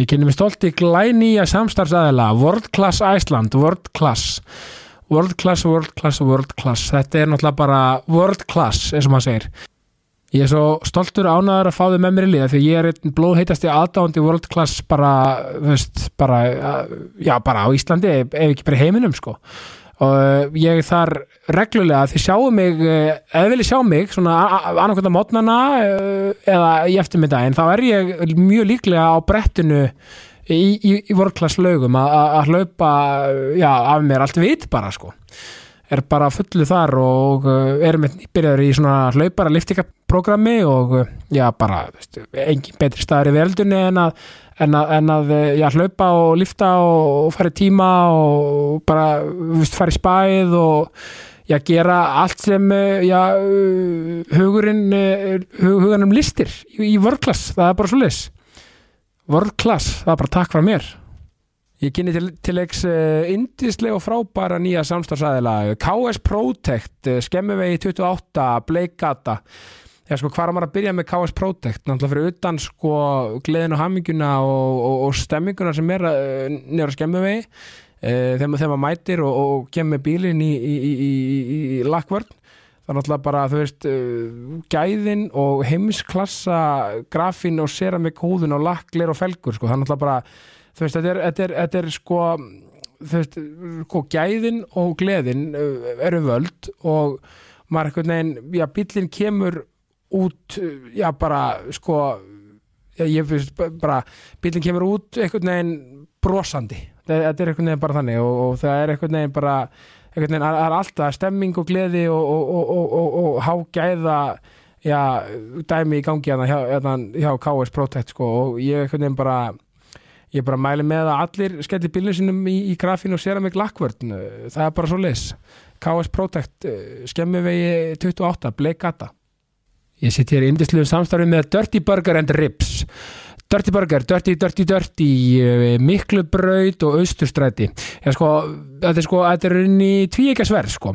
Ég kynni mig stolt í glænýja samstarfsæðila World Class Iceland, World Class. World Class, World Class, World Class. Þetta er náttúrulega bara World Class eins og maður segir. Ég er svo stoltur ánæður að fá þau með mér í liða því ég er einn blóðheitasti aðdándi World Class bara, veist, bara já, bara á Íslandi ef ekki bara heiminum, sko og uh, ég er þar reglulega þið sjáu mig, eða viljið sjá mig svona annarkvæmda mótnana uh, eða í eftirmiddaginn, þá er ég mjög líklega á brettinu í, í, í vorklass lögum að hlaupa, já, af mér allt vit bara, sko. Er bara fullu þar og erum byrjaður í svona hlaupara liftingaprogrammi og já, bara veist, engin betri staður í veldunni en að en að, en að eh, já, hlaupa og lifta og, og fara í tíma og bara vist, fara í spæð og já, gera allt sem eh, já, hugurinn eh, hugurinn listir í, í vörklass, það er bara svo lis vörklass, það er bara takk frá mér. Ég kynni til, til leiks indislega og frábæra nýja samstagsæðila KS Protect, Skemmuvegi 28, Bleikata Já, sko, hvað er maður að byrja með KS Protect? Náttúrulega fyrir utan sko gleðin og hamminguna og, og, og stemminguna sem er uh, nýra skemmu vegi uh, þegar maður mætir og, og kemur bílinn í, í, í, í lakkvörn. Það er náttúrulega bara, þú veist uh, gæðin og heimsklassa grafin og seramik húðun og lakklir og felgur, sko, það er náttúrulega bara þú veist, þetta er, þetta er, þetta er sko þú veist, sko, gæðin og gleðin eru völd og maður ekkert neginn, já, bílinn kemur út, já bara sko, já, ég finnst bara, bílinn kemur út einhvern veginn brosandi. Þetta er einhvern veginn bara þannig og, og það er einhvern veginn bara einhvern veginn, er alltaf stemming og gleði og, og, og hágæða já, dæmi í gangi hérna hjá, hérna hjá KS Protect sko og ég einhvern veginn bara ég bara mæli með að allir skelli bílinn sinum í, í grafínu og sér að mig lakkvörn. Það er bara svo leis KS Protect, skemmi vegi 28, Bleikata Ég sitt hér í indisluðu samstarfi með Dirty Burger and Ribs. Dirty Burger, Dirty, Dirty, Dirty, eh, Miklubraut og Austurstræti. Sko, þetta er sko, þetta er inn í tvíekasverð sko.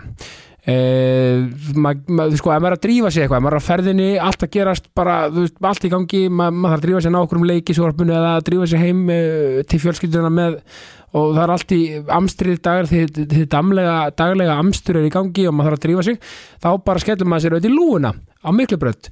Eh, maður sko, ef maður er að drífa sig eitthvað, maður er að ferðinni, allt að gerast bara, þú veist, allt í gangi, maður, maður þarf að drífa sig ná okkur um leikisvorpunni eða að drífa sig heim eh, til fjölskylduna með og það er allt í amstrið dagar því þið daglega amstur er í gangi og maður þarf að drífa sig, þá bara skellum maður sér auðvitað í lúuna á miklubrönd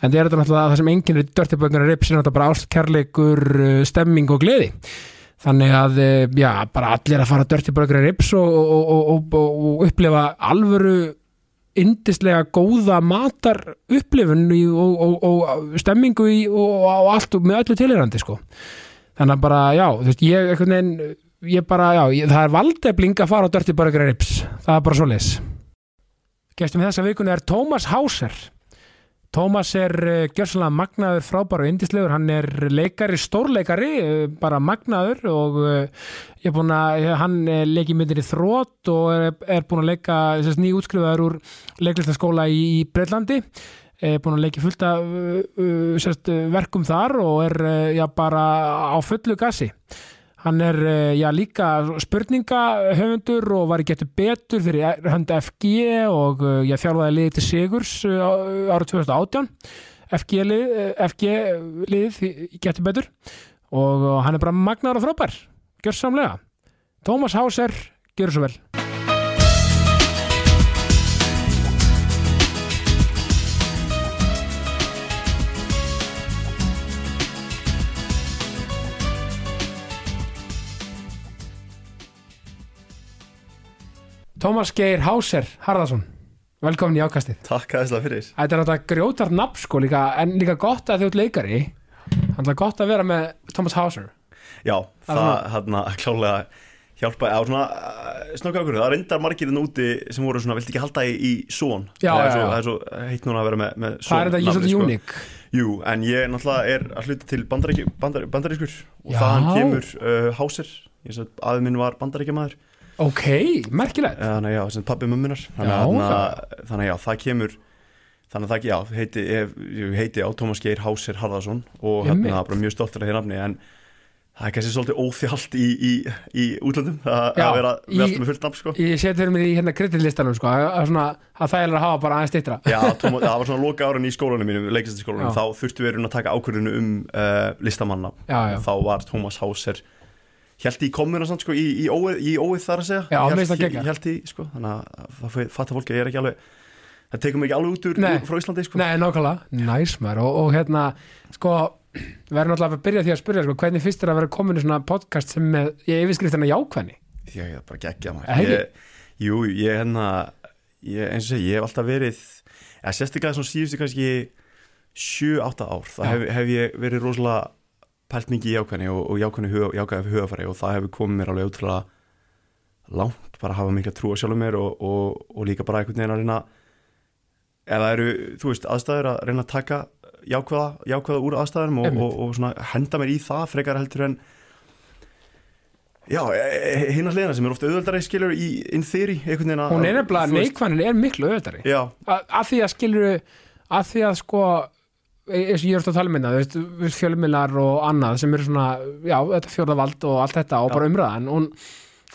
en það er þetta náttúrulega það sem enginn er dörtibögnar rips er náttúrulega bara ástkærleikur uh, stemming og gleði. Þannig að, uh, já, bara allir að fara dörtibögnar er rips og, og, og, og upplifa alvöru indislega góða matar upplifun og stemmingu í, og allt með öllu tilirandi sko. Þannig að bara, já, þú veist, ég einhvern veginn, ég bara, já, ég, það er valdefling að fara á dörtibögnar er rips. Það er bara svo leis Gestum þessa vikuna er Tómas Háser Tómas er uh, gjörsanlega magnaður frábær og indislegur, hann er leikari, stórleikari, uh, bara magnaður og uh, ég er búin að, hann leiki myndir í þrótt og er, er búin að leika nýjútskrifaður úr leiklistaskóla í, í Breitlandi, er búin að leiki fullt af sérst, verkum þar og er já, bara á fullu gassi. Hann er eh, já, líka spurningahöfundur og var í getur betur fyrir hönd FG og eh, ég þjálfaði liðið til Sigurs eh, árið 2018 FG lið, í getur betur og hann er bara magnar og frábær gjör samlega Tómas Háser, gjör svo vel Tómas Geir Háser Harðarsson velkomin í ákastið. Takk að þess að fyrir Þetta er náttúrulega grjótart nafn sko líka, en líka gott að þjótt leikari. Þannig að gott að vera með Tómas Háser. Já, það hérna klálega hjálpa á svona snöggar okkur, það reyndar margirinn úti sem voru svona, vilt ekki halda í, í són Já, já, já. Það er svo heitt núna að vera með, með són Það er þetta ekki svolítið uník Jú, en ég náttúrulega er að hluta til bandarískur bandar, og þaðan kemur uh, Háser, aðeins minn var bandaríkjamaður ok, merkilegt. Þannig að já, sem pabbi mumminar þannig, að- þannig, að- já, það kemur þannig að það, já, heiti, ég, ég heiti á Tómas Geir Hásir Harðarsson og hérna bara mjög stoltur af því nafni en það er kannski svolítið óþjált í, í, í útlöndum að Já, að vera alltaf með fullt nafn sko. ég seti fyrir mig í hérna kreditlistanum sko, að, að svona, að það er að hafa bara aðeins stittra Já, Tómas, það var svona loka árin í skólanum mínum, leiklistaskólanum, Já. þá þurftu við að taka ákvörðinu um uh, listamanna Já, já. þá var Tómas Háser held í komuna samt sko, í, í, óið, í óið þar að segja. Já, held í, sko, þannig að það fattar fólki að ég er ekki alveg það tekur mig ekki alveg út úr, Nei. frá Íslandi sko. Nei, nákvæmlega, næs maður. Og, og hérna, sko við verðum náttúrulega að byrja því að spyrja sko, hvernig fyrst er að vera komin í svona podcast sem með ég yfirskriftina jákvæðni? Því að ég er bara geggja maður. Ég, Jú, ég hérna ég, eins og segi, ég hef alltaf verið sérstaklega svona síðustu kannski 7-8 ár, það Já. hef, hef ég verið rosalega pælt mikið í jákvæðni og, og jákvæðni huga, jákvæði hugafæri og það hefur komið mér alveg útrúlega langt, bara að hafa mikla trú á sjálfum mér og, og, og líka bara einhvern veginn að reyna ef það eru, þú veist, aðstæður að reyna að taka jákvæða, jákvæða úr aðstæðum og, Einmitt. og, og svona henda mér í það frekar heldur en Já, hinn að hliðina sem er ofta auðvöldari skilur í in theory einhvern veginn að hún er nefnilega, neikvæðnin er miklu auðvitað Já, að því að skilur að því að sko eins og ég er ofta að tala um þú veist, fjölmiðlar og annað sem eru svona, já, þetta fjórðavald og allt þetta og Já. bara umræðan hún,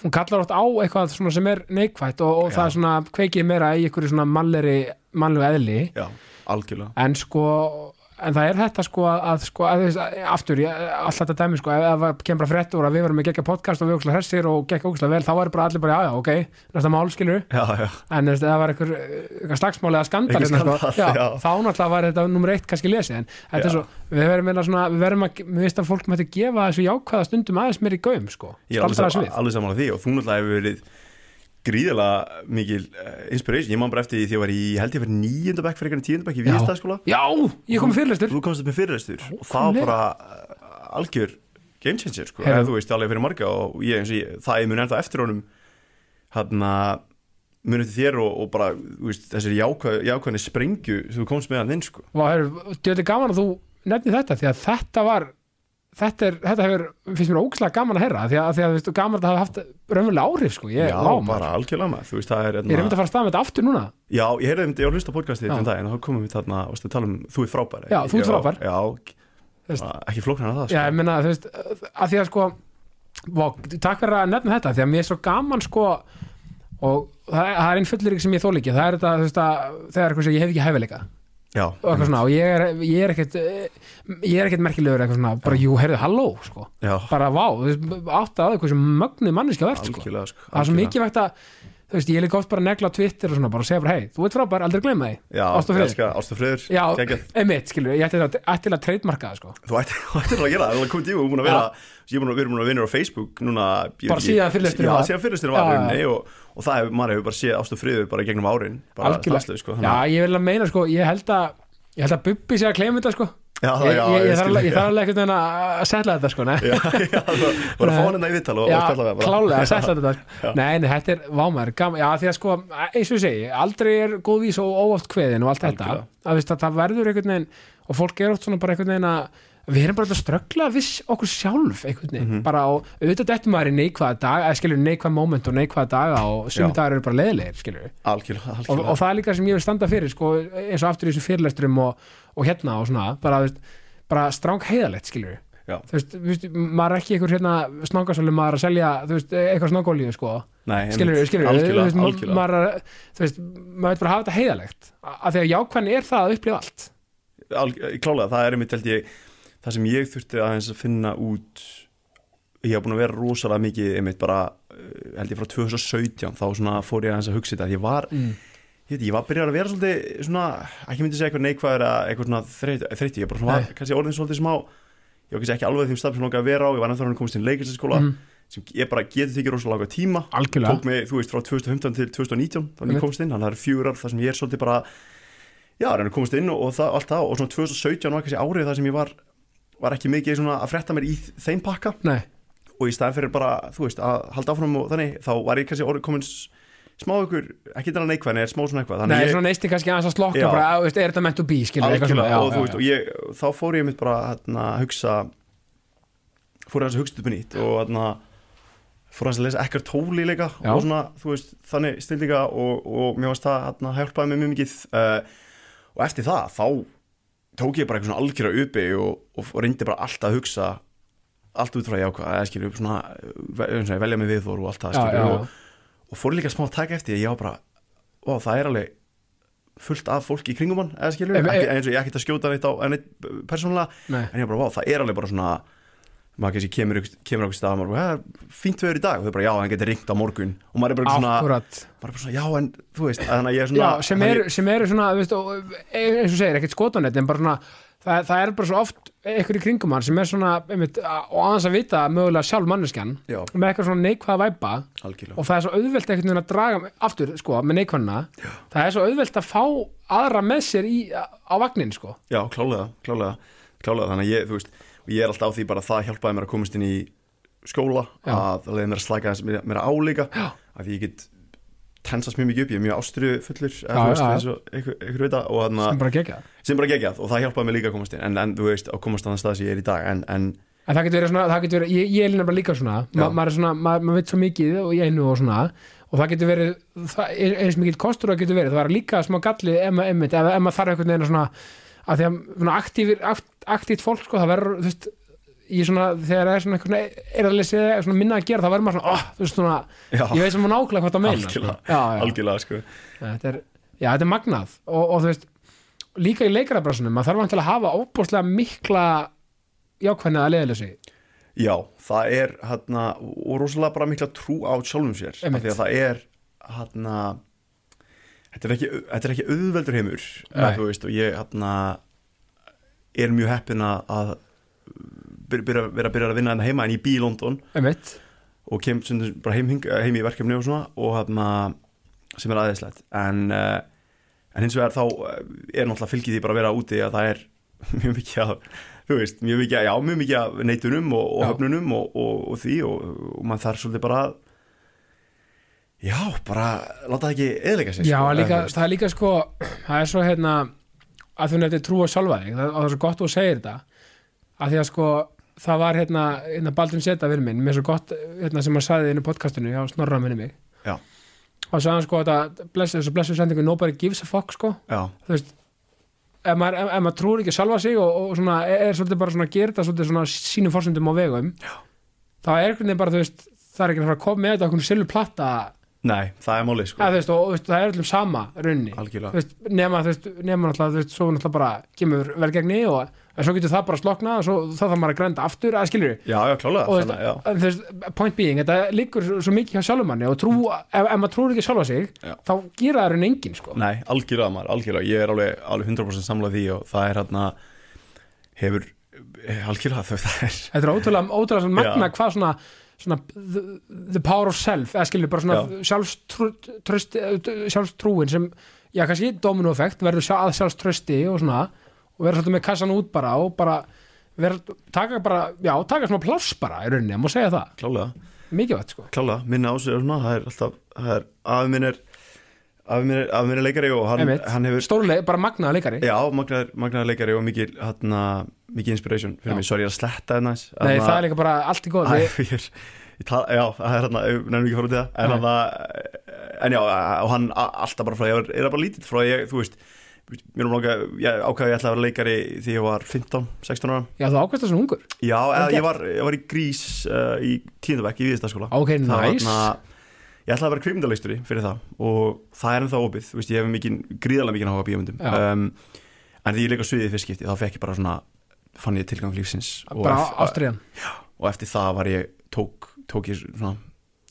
hún kallar oft á eitthvað sem er neikvætt og, og það er svona kveikið meira í einhverju svona mannleri mannlegu eðli. Já, algjörlega. En sko en það er þetta sko að, sko, að, að aftur, ég, allt þetta dæmi sko ef það kemur bara fréttur að við verum með gegja podcast og við ógslag hressir og gegja ógslag vel þá er bara allir bara já já ok, næsta mál skilur Já, já, en ef það var einhver slagsmáli eða skandal Einhver hérna, skandall, já, já. þá náttúrulega var þetta nummer eitt kannski lesið en þetta Já. er svo, við verðum meina svona við verðum að, við veist að fólk mætti gefa þessu jákvæða stundum aðeins meir í gaum sko alveg, Staldra aðeins við. alveg saman á því og þú náttúrulega hefur verið gríðilega mikil uh, inspiration, ég man bara eftir því því að ég var í, ég held ég verið níunda bekk fyrir einhvern tíunda bekk í. Víðstæðskóla já, ég kom með fyrirlestur. Þú komst upp með fyrirlestur. Og það var bara uh, algjör game changer sko, eða þú veist alveg fyrir marga og ég eins og ég, það ég mun ennþá eftir honum hann að mun eftir þér og, og bara þú veist, þessir jákvæð, jákvæðni sprengju sem þú komst með hann inn sko. er, þetta er gaman að þú nefni þetta því að þetta var þetta, er, þetta hefur, finnst mér ógslag gaman að heyra því að, því að veist, gaman að það hafa haft raunverulega áhrif sko, ég, Já, maður. bara algjörlega maður þú veist, það er ég er einmitt að fara að staða með þetta aftur núna Já, ég um þetta, ég var að hlusta podcastið Já. þetta um daginn og þá komum við þarna og tala um þú er frábær Já, þú ert frábær. Já, já ekki flóknar en það Já, sko. ég meina, þú veist, að því að sko vá, takk fyrir að nefna þetta því að mér er svo gaman sko og það er, það er einn fullur sem ég þól ekki það er þetta, þú veist að það er sem ég hef ekki hæfileika Já, svona og ég er, ég er ekkert eh, ég er ekkert merkilegur eitthvað svona bara jú, heyrðu, halló, sko. Bara vá, átt að eitthvað sem mögnuð manneski verð, sko. Algjörlega sko, það er svo mikið vegt að þú veist, ég líka oft bara að negla Twitter og svona bara að segja bara, hei, þú ert frábær, aldrei glemma því. Já, Ást og friður. elska, ást og friður Já, einmitt, skilur, ég ætti að, ætti að treytmarka það, sko. Þú ættir þú ættir að gera það, það er komið tíma, við erum búin að vera ég er búin að, erum búin að vinna á Facebook núna ég Bara síðan fyrirlesturinn Já, síðan fyrirlesturinn Já, var rauninni og, og það hefur, maður hefur bara séð ást og friður bara gegnum árin bara Algjörlega. stanslaust, sko, Já, þannig ég vil að meina sko, ég held að ég held að Bubbi sé að kleima þetta sko Já, já, ég, ég, ég þarf alveg- veginn að setla þetta sko, nei Já, það var að hann hérna í vittal og, hann bara. klálega að setla þetta sko. Nei, nei, þetta er gaman, Já, því að sko, eins og segi aldrei er góð vís og óoft kveðin og allt þetta Algjörlega. að, að það verður einhvern veginn og fólk er oft svona bara einhvern veginn að við erum bara að ströggla viss okkur sjálf einhvern veginn, Mhm. bara og auðvitað dettum maður í neikvæða dag, eða skilur neikvæða moment og neikvæða daga og sumi dagar eru bara leðilegir, Algjörlega, og, og það er líka sem ég vil standa fyrir sko, eins og aftur í þessum fyrirlesturum og, og hérna og svona, bara, veist, bara stráng heiðalegt skilur þú veist, veist, maður er ekki einhver hérna snángasölu maður að selja, veist, eitthvað snángolíu sko, Nei, skilur, skilur Algjörlega, þú veist, maður, er- þú veist, maður veit bara hafa þetta heiðalegt að því að jákvæðin er það að upplifa allt. Alg- Klálega, það er einmitt held ég það sem ég þurfti aðeins að finna út ég hef búin að vera rosalega mikið einmitt bara, uh, held ég frá 2017 þá svona fór ég aðeins að hugsa þetta því ég var, mm. Ég var byrjar að vera svolítið svona, ekki myndi segja eitthvað neikvæður eitthvað svona þreytt, þreytt ég bara svona var kannski orðin svolítið smá ég var kannski ekki alveg þeim stað sem langaði að vera á. Ég var ennþá hann komist inn leiklistaskóla Mm. sem ég bara getið þykir rosalega langa tíma. Algjörlega, tók mig, þú veist, frá 2015 til 2019 þannig Einmitt. ég komst inn, að eru fjögur ár þar sem ég er svolítið bara já, að komast inn og, og það, allt það. Og svona 2017 var kannski árið þar sem ég var var ekki mikið svona að frétta mér í þeim pakka. Nei, og í staðin fyrir bara, þú veist, að halda áfram og þannig, þá var ég kannski orðið komin s- smá ykkur, ekki þetta neikvæðin, er smá svona eitthvað nei, ég, svona neisti kannski aðeins að slokka Já. bara, veist, er þetta meant to be skilur, eitthvað svona, og já, veist, já. ég, þá fór ég mitt bara hérna, að hugsa fór ég að hugsa upp nýtt og hérna fór hans að lesa ekkert tóli líka og svona, þú veist, þannig snildinga og, og mér varst það hérna hjálpaði mér mjög mikið uh, og eftir það, þá tók ég bara eitthvað svona algjöra uppi og, og, reyndi bara alltaf að hugsa allt út frá jákvæð, eða skilju, svona, ve- eins og ég velja mig við og allt það, já, og, og fór líka smá að taka eftir, ég var bara ó, það er alveg fullt af fólki í kringum hann, eða skilju, Em- ekki, eins og ég ekkert að skjóta neitt á neitt persónulega, Nei. en ég bara, vá, það er alveg bara svona maður kannski kemur, kemur okkur stað og maður bara, "Hæ, fínt veður í dag. Og þau bara, já, hann getur ringt á morgun. Og maður er bara svona, akkurat. maður er bara svona já, en þú veist, þannig að ég er svona Já, sem þannig- eru sem eru svona, veist, og, eins og segir, ekkert skotanett en bara svona, það, það er bara svo oft einhver í kringum hann sem er svona einmitt, og aðeins að vita mögulega sjálf manneskjan Já. með eitthvað svona neikvæða væpa. Algjörlega, og það er svo auðvelt einhvern veginn að draga aftur, sko, með neikvæðina. Það er svo auðvelt að fá aðra með sér í, á vagnin, sko. Já, klálega, klálega klálega, þannig að ég, veist ég er alltaf á því bara að það hjálpaði mér að komast inn í skóla, Já. að það leiði mér að þess mér, að álíka, Já. að ég get tensast mjög mikið upp, ég er mjög ástriðu fullur eða veist, já, eins og einhver, einhver vita og sem bara gegja sem bara gegjað og það hjálpaði mér líka að komast inn, en, en þú veist, að komast á þann stað sem ég er í dag, en, en En það getur verið svona, það getur verið, ég, ég er líka bara líka svona, Já. Ma, maður er svona, maður, maður veit svo mikið og ég einu og svona, og það getur verið, það er eins mikið kostur og það getur verið, það er líka smá galli ef, maður þarf einhvern veginn svona, að því að svona aktífir, akt, aktíft fólk, sko, það verður, þú veist, í svona, þegar það er svona einhvern að lesa eða svona minna að gera, þá verður maður svona, oh, veist, svona, já, ég veit sem hún nákvæmlega hvað það meina, sko. Algjörlega. Já, já. algjörlega, sko þetta er, já, þetta er magnað og, og þú veist, líka í leikarabrasunum maður þarf til að hafa óbúslega mikla jákvæðni að leiðilesi Já, það er hérna og rosalega bara mikla trú á sjálfum sér af því að það er hérna þetta er ekki, þetta er ekki auðveldur heimur veist, og ég hérna er mjög heppin að byrja, vera að byrja að vinna hérna heima en ég bý í London. Einmitt, og kem stundum bara heim, heim í verkefni og svona og hérna sem er aðeinslegt en, uh, en hins vegar þá eh, er náttúrulega fylgið því bara að vera úti að það er mjög mikið af þú veist, mjög mikið, já, mjög mikið af neitunum og, og höfnunum og, og, og því og, og maður þarf svolítið bara að já, bara láta það ekki eðleika sig já, sko, líka, veist. það er líka sko það er svo hérna að þú nefnir trú á sjálfa þig það, það er svo gott að þú segir þetta að því að sko það var hérna, hérna Baldvin Seta fyrir minn, mér er svo gott hérna, sem hann sagði inn í podcastinu, já, snorra minni mig Já. Og sagði hann sko þetta blessu, þessu blessu sendingu nobody gives a fuck sko. Já, þú veist ef maður, ef, ef maður trúir ekki sjálfa sig og, og svona, er, er svolítið bara svona að gera þetta svolítið svona sínum fórsendum á vegum Já. þá er einhvern veginn bara, þú veist það er ekki að fara að koma með þetta okkur silur platta. Nei, það er málið sko. Ja, veist, og, og veist, það er öllum sama runni algjörlega, þú veist, nema, þú veist, nema náttúrulega, þú veist, svo náttúrulega bara kemur velgegni og en svo getur það bara sloknað og svo þá þarf maður að grænda aftur, að skilur já, já, klálega veist, þannig, já, veist, point being, þetta liggur svo- mikið hjá sjálfum manni og trú, ef, ef maður trúir ekki sjálfa sig Já. þá gera það runni enginn, sko. Nei, algjörlega maður, algjörlega, ég er alveg, alveg 100% samlað því og það er hérna hefur, algjörlega þau það er Þetta er ótrúlega, ótrúlega svona magna hvað svona, svona the, the power of self eða skilur bara svona sjálfstrúin sjálfstrúin sem, já kannski domino effekt, verður að sjálfströsti og svona, og verður svolítið með kassan út bara og bara verður, taka bara, já, taka smá pláss bara í rauninni, má segja það, klálega, mikilvægt sko. Klálega, minna á sig og svona, það er alltaf, það er, afi minn er afi minn er, afi minn er leikari og hann, Einmitt. hann hefur, stórlega, bara magnaða leikari. Já, magnaður, magnaður leikari og mikil, hérna, mikil inspiration fyrir Já. mig, sorry, ég er að sletta þetta næs Nei, það er líka bara allt í góð Æ, ég ég tala, já, það er hérna, ég nefnum ekki að fara út í það. En, já, og hann alltaf bara frá, ég er bara lítill frá ég, þú veist mér um langa, ég ákvaði að ég ætla að vera leikari því ég var 15, 16 ára. Já þú ákvæmst það svona ungur. Já, ég var, ég var í grís uh, í tíundabæk í viðstaskóla ok, Það var nice. ég ætlaði að vera kvikmyndaleisturi fyrir það og það er ennþá opið, þú veist, ég hef mikið gríðarlega mikið áhuga á bíómyndum. Já. um, en því ég leika sviðið fyrst skipti þá fekk ég bara svona, fann ég tilgang lífsins bara ástriðan og eftir það var ég tók, tók ég svona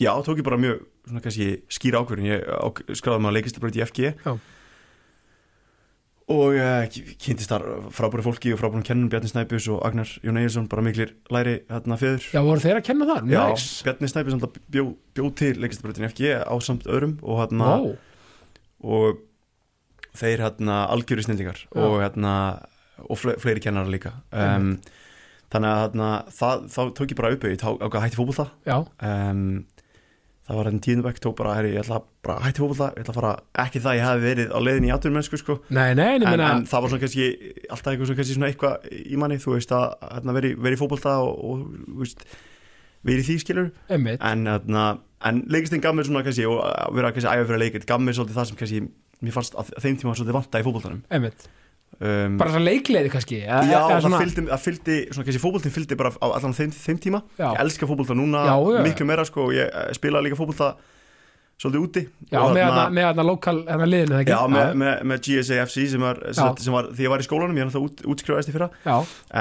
já, tók ég bara mjög svona kannski skýra ákvörðin ég skráði maður Já. Og uh, kynntist þar frábæri fólki og frábærum kennum Bjarni Snæpjus og Agnar Jón Egilson bara miklir læri hérna fjöður já, voru þeir að kenna þar, Já, nice. Bjarni Snæpjus alltaf bjó, bjó til leikistarbröðin í FG á samt öðrum og hérna wow. og þeir hérna algjöru snillingar Já. og hérna og fle fleiri kennarar líka. Um, þannig að hérna, það, þá tók ég bara upp tók ákvað hætti fótbolta. Já, um, það var hérna tíundabæk tók bara, herri, ég ætla bara að hætti fótbolta ég ætla að fara, ekki það ég hafi verið á leiðin í áttur mennsku sko, nei, nei, en, meina en það var svona kannski alltaf eitthvað, svona, kannski svona eitthvað í manni þú veist að hérna, veri, veri fótbolta og, og þú veist, verið því skilur einmitt. En, þarna, en leikistinn gaf mér svona kannski, og að vera kannski æfa fyrir að leika gaf mér svolítið það sem kannski mér fannst að þeim tíma var svolítið vanta í einmitt um, bara svona leikleiði kannski Já, það svona- fylgdi, það fylgdi svona kannski fótboltin fylgdi bara á allan þeim, þeim tíma. Já. ég elska fótbolta núna Já, miklu meira sko, og ég eh, spilaði líka fótbolta svolítið úti. Já, með þarna- þarna- með þarna lokal hérna liðinu það Já, með, með, með GSAFC sem var, sem, var því ég var í skólanum, ég er náttúrulega út, útskrifaðist í fyrra.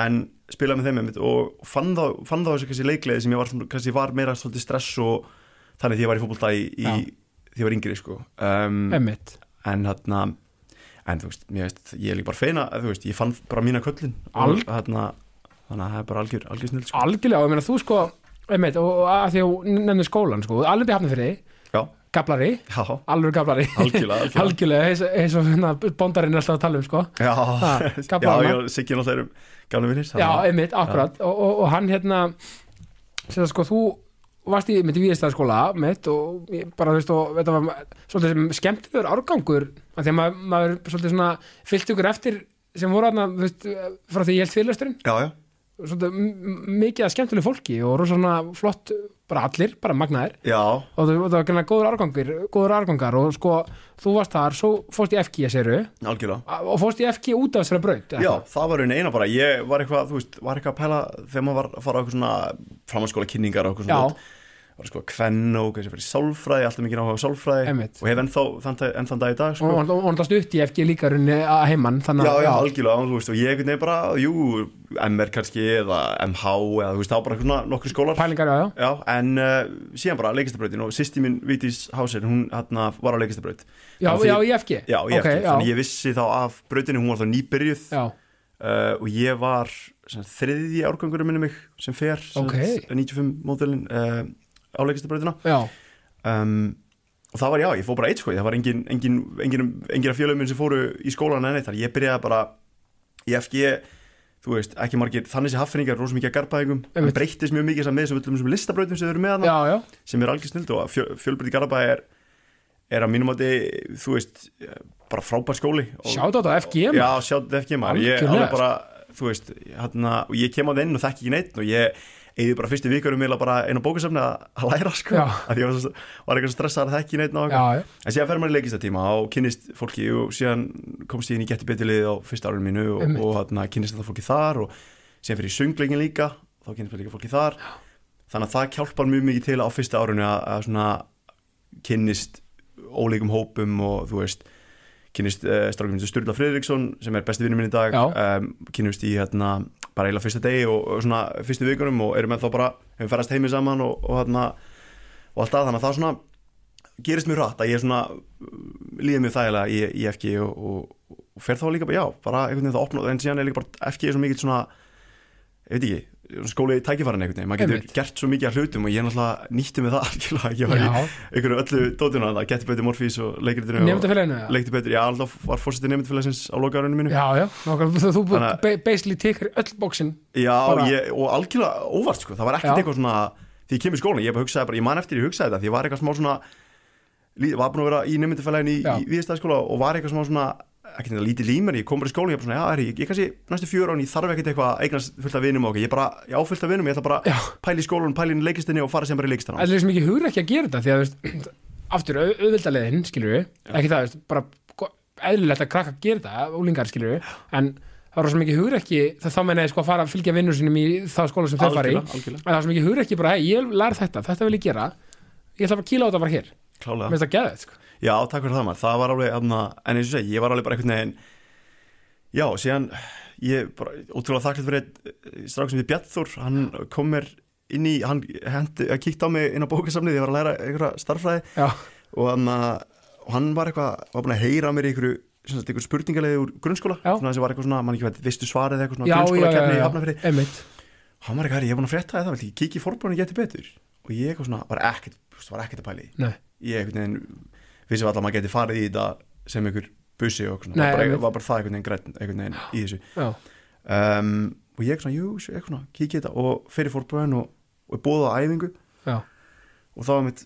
En spilaði með þeim einmitt og fann þá, þessu kannski leikleði sem ég var, kannski var meira svolítið stress og þannig því ég var í fótbolta í, í því ég var yngri sko. Um, en þarna en þú veist, veist, ég er líka bara feina þú veist, ég fann bara mína köllin. Al- og þarna, þannig að það er bara algjör, algjör snill sko. algjörlega, og ég meina þú sko einmitt, og að því að nefnir skólan sko, alveg til hafna fyrir já, gablari. Alveg gablari. Algjörlega, eins, og hérna, bondarinn er alltaf að tala um sko. Já, já, já, Siggi náttúrulega erum gamla vinnir já, einmitt, akkurat. Og, og, og hann hérna sem sko, þú varst í mitt víðistæðarskóla mitt og bara, þú veist, og þetta var svolítið sem skemmtilegur árgangur af því að maður, maður svolítið svona fyllt ykkur eftir sem voru aðna, frá því ég held fyrirlesturinn já, já, m- mikið að skemmtilegu fólki og svona flott, bara allir, bara magnaðir. Já, og það, það var gæmlega góður árgangur góður árgangar og sko, þú varst þar svo fórst í FG að seru algjörlega. Og fórst í FG út af þessari braut Já, það var einu eina bara, ég var eitthvað, þú veist, var eitthvað að pæla þegar maður var að fara á eitthvað svona framhanskóla kynningar og eitthvað Já. Var sko að kvenn og kannski fyrir sálfræði, alltaf mikið áhuga á sálfræði Einmitt. og hef ennþá þann, enn þann dag í dag sko. og hann það stutt í FG líka runni að heimann Já, að já, algjörlega, þú veist, og ég veginn bara, jú, MR kannski eða MH eða þú veist, þá bara svona nokkri skólar pælingar, já, já, Já, en uh, síðan bara leikistabrautin og sýsti mín Vítis Hásir, hún hérna var á leikistabraut já, því- já, í FG Já, ég Ok, eftir, já. þannig ég vissi þá af brautinu, hún var þá nýbyrjuð uh, og ég var sem, sagt, þriðji árgangur minni mig sem fer sem, Ok. sagt, 95 módelin uh, á leikistabrautina já, um, og það var já, ég fór bara eitt sko. Það var engin, engin, engin, engin af fjölum minn sem fóru í skólan en eitt, þar. Ég byrjaði bara í FG þú veist, ekki margir, þannig sé haffinningar rosa mikið að garbaðingum, það Einmitt. breyttist mjög mikið sem með þessum listabrautum sem þau eru með hana já, sem er algjör snild og fjö, fjölbrytti garbaði er, er að mínum átti þú veist, bara frábær skóli. Sjátt á þetta FG Já, sjátt FG maður ég, Algjörlega, alveg bara, veist, og ég kem á það inn og þekki ekki neitt og ég eða bara fyrstu eiginlega bara einu bókasöfni að læra sko, Já. að ég var, svo, var eitthvað stressað að neitt og já, eitthvað. já, en síðan fer maður í leikistatíma og kynnist fólki og síðan komst ég inn í getur betilið á fyrsta árunum mínu og, Einmitt. og hérna, kynnist þetta fólki þar og síðan fyrir söngleikin líka þá kynnist maður líka fólki þar þannig að það hjálpar mjög mikið til á fyrsta árunni að, að svona kynnist ólíkum hópum og þú veist kynnist uh, sem Sturla Friðriksson sem er besti vinnur minn í dag Já. um, kynnist í hérna bara eiginlega fyrsta degi og, og svona fyrstu vikunum og erum með þá bara hefum ferast heimi saman og, og hérna og allt að þannig að það svona gerist mjög rætt að ég svona líði mjög þægilega í, í FG og, og, fer þá líka bara, já, bara einhvern veginn það opna en síðan er líka bara FG er svo mikið svona ég veit ekki, skóli í tækifærin einhvern veginn, maður getur Einmitt. gert svo mikið af hlutum og ég náttúrulega nýtti mig það algjörlega, ég var í já. einhverju öllu dótinu að það geti betur Morfís og leikritinu nefndafélaginu já, leikti betur, já, alltaf var fórsetið nefndafélagsins á lokaðarunum mínu. Já, já, nákvæmlega, þú, að- ba- basically tekur öll bóksin Já, ég, og algjörlega óvart sko, það var ekkert eitthvað svona því ég kemur í skólan, ég bara hugsaði bara, ég man eftir ég hugsaði þetta var eitthvað búin að vera í nefndafélagin í, í viðstæðskóla og var eitthvað svona ekki þetta lítið límur, ég kom bara í skólan ég bara svona, já, er, ég, ég kannski næstu fjör án, ég þarf ekkert eitthvað að eignast fullt af vinum og okkur, ég bara, já, fullt af vinum, ég ætla bara Já. pæli í skólan, pæli inn í leikistinni og fara sem bara í leikistina Það er sem ekki hugur ekki að gera þetta því að veist, aftur, au- auðvildaleðin, skilur við ekki það, veist, bara eðlilegt að krakka gera þetta, úlingar, skilur við en það er sem ekki hugur ekki þá meina ég sko að fara að fylgja vinnur sinum í þá skóla sem þau algjörlega, en það er sem ekki hugur ekki bara, hei, ég lær þetta, þetta vil ég gera ég ætla bara að kýla á þetta bara hér, mér finnst það geðið sko. Já, takk fyrir það maður, það var alveg hana, en eins og segi, ég var alveg bara einhvern veginn Já, síðan ég bara ótrúlega þakklægt fyrir einn strák sem við Bjarnþór, hann kom mér inn í, hann hendi, kíkti á mig inn á bókasamnið, ég var að læra einhverja starffræði Já, og hann, og hann var eitthvað, var búin að heyra mér í einhverju, einhverju spurningalegi úr grunnskóla, Já. svona þessi var eitthvað svona, mann ekki veit, vistu svarið eitthvað svona já, grunnskóla já, kefni í einmitt. Hann var eitthvað, "Herri, ég er búin að frétta það, vil ég kíkja í forbrónu geti betur? Og ég eitthvað svona, var ekkert, var ekkert að pæli Nei, ég einhvern vissi alltaf að maður geti farið í þetta sem einhver bussi og eitthvað Nei, svona, var, bara, var bara það einhvern veginn græn einhvern veginn í þessu. Um, og ég svona, jú, svona, kíkja í þetta og fyrir fórbröðin og, og bóða æfingu. Já, og þá var mitt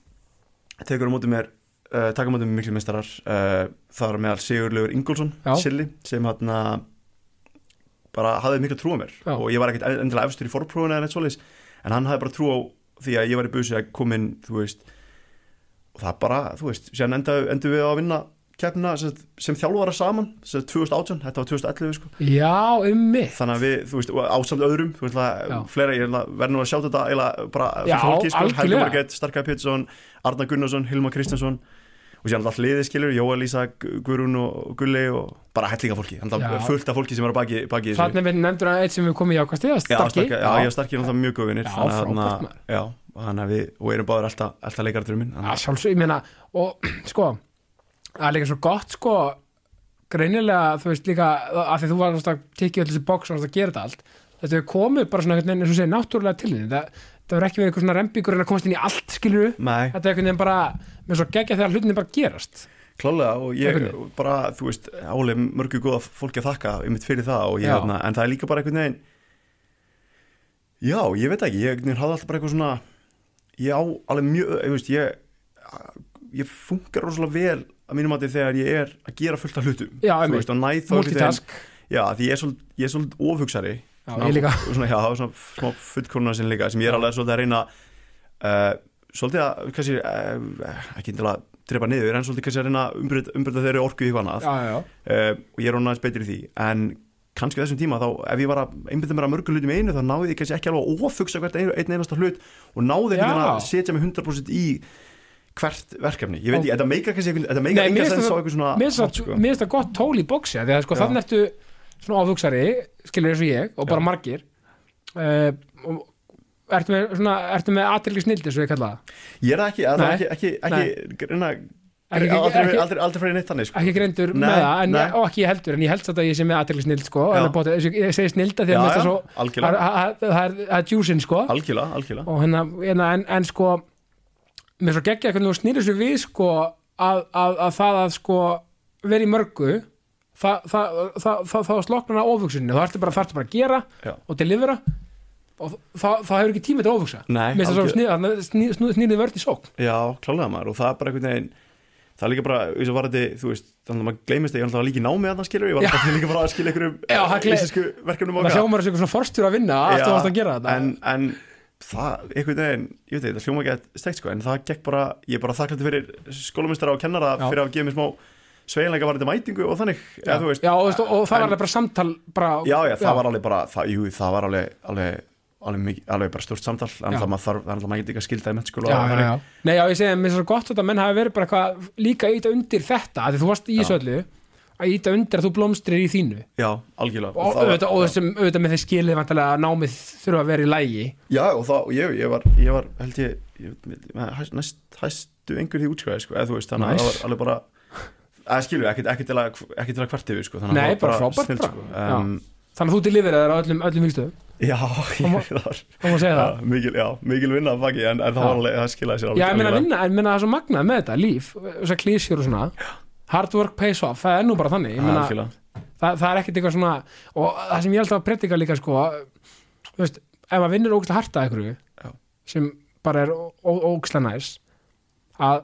tekur á móti mér uh, taka á móti mér miklu mestarar uh, það var meðal Sigurlaugur Ingólfsson Já. Silli, sem hann bara hafði miklu trú á mér. Já. og ég var ekkert endilega efstur í fórbröðin eða neitt svoleiðis en hann hafði bara trú á því að ég var í busi að koma inn þú veist og það bara, þú veist, síðan enda, endur við að vinna keppnina sem, sem þjálfara saman sem 2018, þetta var 2011 sko. Já, um mig þannig að við, þú veist, ásamt öðrum veist, Já. fleira, ég verður nú að sjá þetta bara Já, fullt fólki, sko, Helga algjörlega. Margrét, Starkæði Pétursson Arna Gunnarsson, Hilma Kristjánsson og síðan alltaf liðið skilur, Jóa Lísa Guðrún og Gulli og bara hellinga fólki Já. að fullt af fólki sem er að baki, baki. Þannig við nefndur að eitt sem við komum í ákvæmst Já, starki, já, og Starki er náttúrulega mjög góð vinnir Já, að frábært, maður. Við, og erum báður alltaf, alltaf leikardurum minn Já, sjálfsög, ég meina og sko, það er líka svo gott sko, greinilega þú veist líka, af því þú var að tekið öll þessi box og að gera þetta allt þetta hefur komið bara svona eins og segir, náttúrulega til þín. Það, það verður ekki verið eitthvað svona rembíkur en að komast inn í allt, skilur Nei, þetta er einhvern veginn bara, með svo geggja þegar hlutinni bara gerast. Klálega og ég bara, þú veist, álega mörgu góða fólki að þakka um mitt fyrir það og ég, þarna, en það er líka bara einhvern veginn já, ég veit ekki, ég hafði alltaf bara eitthvað svona ég á alveg mjög, ég veist, ég ég funkar rosalega vel að mínum að þegar ég er að gera fullt af hlutum. Já, þú veist, og næð þá multitask, já, því ég er svolítið, er svolítið ofhugsari. Já, ég líka. svona, já, það var svona smá fullkoruna sinni líka sem ég er alveg svolítið að reyna uh, svolítið að, kannski uh, ekki til að drepa niður en svolítið kannski að reyna að umbreyta, þeirri orku í annað. Já, já, já. Uh, og ég er aðeins betri í því. En kannski þessum tíma þá ef ég var að einbyrða mér að mörgum hlutum einu þá náði ég kannski ekki alveg að ofugsa hvert einn einasta hlut og náði einhvern veginn að setja mig 100% í hvert verkefni. Ég veit ekki, þetta meika kannski þetta meika Nei, mér enga sens á eitthvað svona mér finnst það- sko. gott tól í bóksi því að sko þannig ertu svona áfugsari skilur eins og ég og bara Já. margir. Uh, og ertu með, með aðtilgi snild eins og ég kalla það? Ég er ekki, ekki, ekki, ekki, aldrei, ekki- aldrei, aldrei farið neitt þannig sko. ekki greindur Nei, með það en, og ekki ég heldur en ég held satt að ég sé með aðtilgi snild sko, bóti, ég, segi snilda því að það er- það er- er- er djúsin sko og hérna, hérna en, en sko mér er svo geggja hvernig þú snýrir svo við sko að, að, að það að sko vera í mörgu það, það, það, það, sloknar á ofugsunni þá ertu bara, bara að gera Já. og delivera og það, það hefur ekki tími til að ofugsa mér svo snýr, vörð í sókn Já, klálega maður og það er bara einhvern veginn það er líka bara, eins og var þetta, þú veist þannig að maður gleymist að ég alltaf líka í námi að það skilur ég var alltaf líka bara að skilja einhverjum það íslensku verkefnum það hljómar þessu svona forstjóra að vinna varst að gera þetta. En, en það, einhvern veginn, ég veit það hljóma ekki steikt sko, en það gekk bara, ég er bara þakklætti fyrir skólamistara og kennara Já. fyrir að gefa mér smá sveigjanleika var þetta mætingu og þannig, já, eða veist. Já, og, og, og það en- var alveg bara samtal bara, já, já, það var alveg bara, það, jú, það var alveg alveg, alveg, mikið, alveg bara stort samtal það þannig að maður geti ekki að skilda í mennskóla já, og já, já. Nei, já, ég segi að mér er svo gott að menn hafi verið bara eitthvað líka íta undir þetta, því þú varst í þessu öllu að íta undir að þú blómstrir í þínu. Já, algjörlega. Og, það auðvitað, og þessum, auðvitað með þeir skilið að námið þurfa að vera í lægi Já, og það, og ég, ég var, ég var, held ég, ég næst hæstu einhver því útskvæði, sko, eða þú veist, þannig að það var alveg bara, að skilju, ekki, til að, til að hvert yfir, sko, Nei, að það bara frábært sko, um, þannig að þú deliveraðir á öllum, öllum vikstöðum já, Það ég, það var, þá má segja já, það. mikil, já, mikil vinna að baki, en, en það alveg, það skilaði sér alveg, Já, ég meina vinna, en meina það er svo magnað með þetta líf, þessar klísjur og svona. Hard work pays off, það er nú bara þannig meina, það, það er ekkert eitthvað svona og það sem ég held að predika líka sko, þú veist, ef maður vinnur ógæslega hart að einhverju Já. sem bara er ógæslega næs að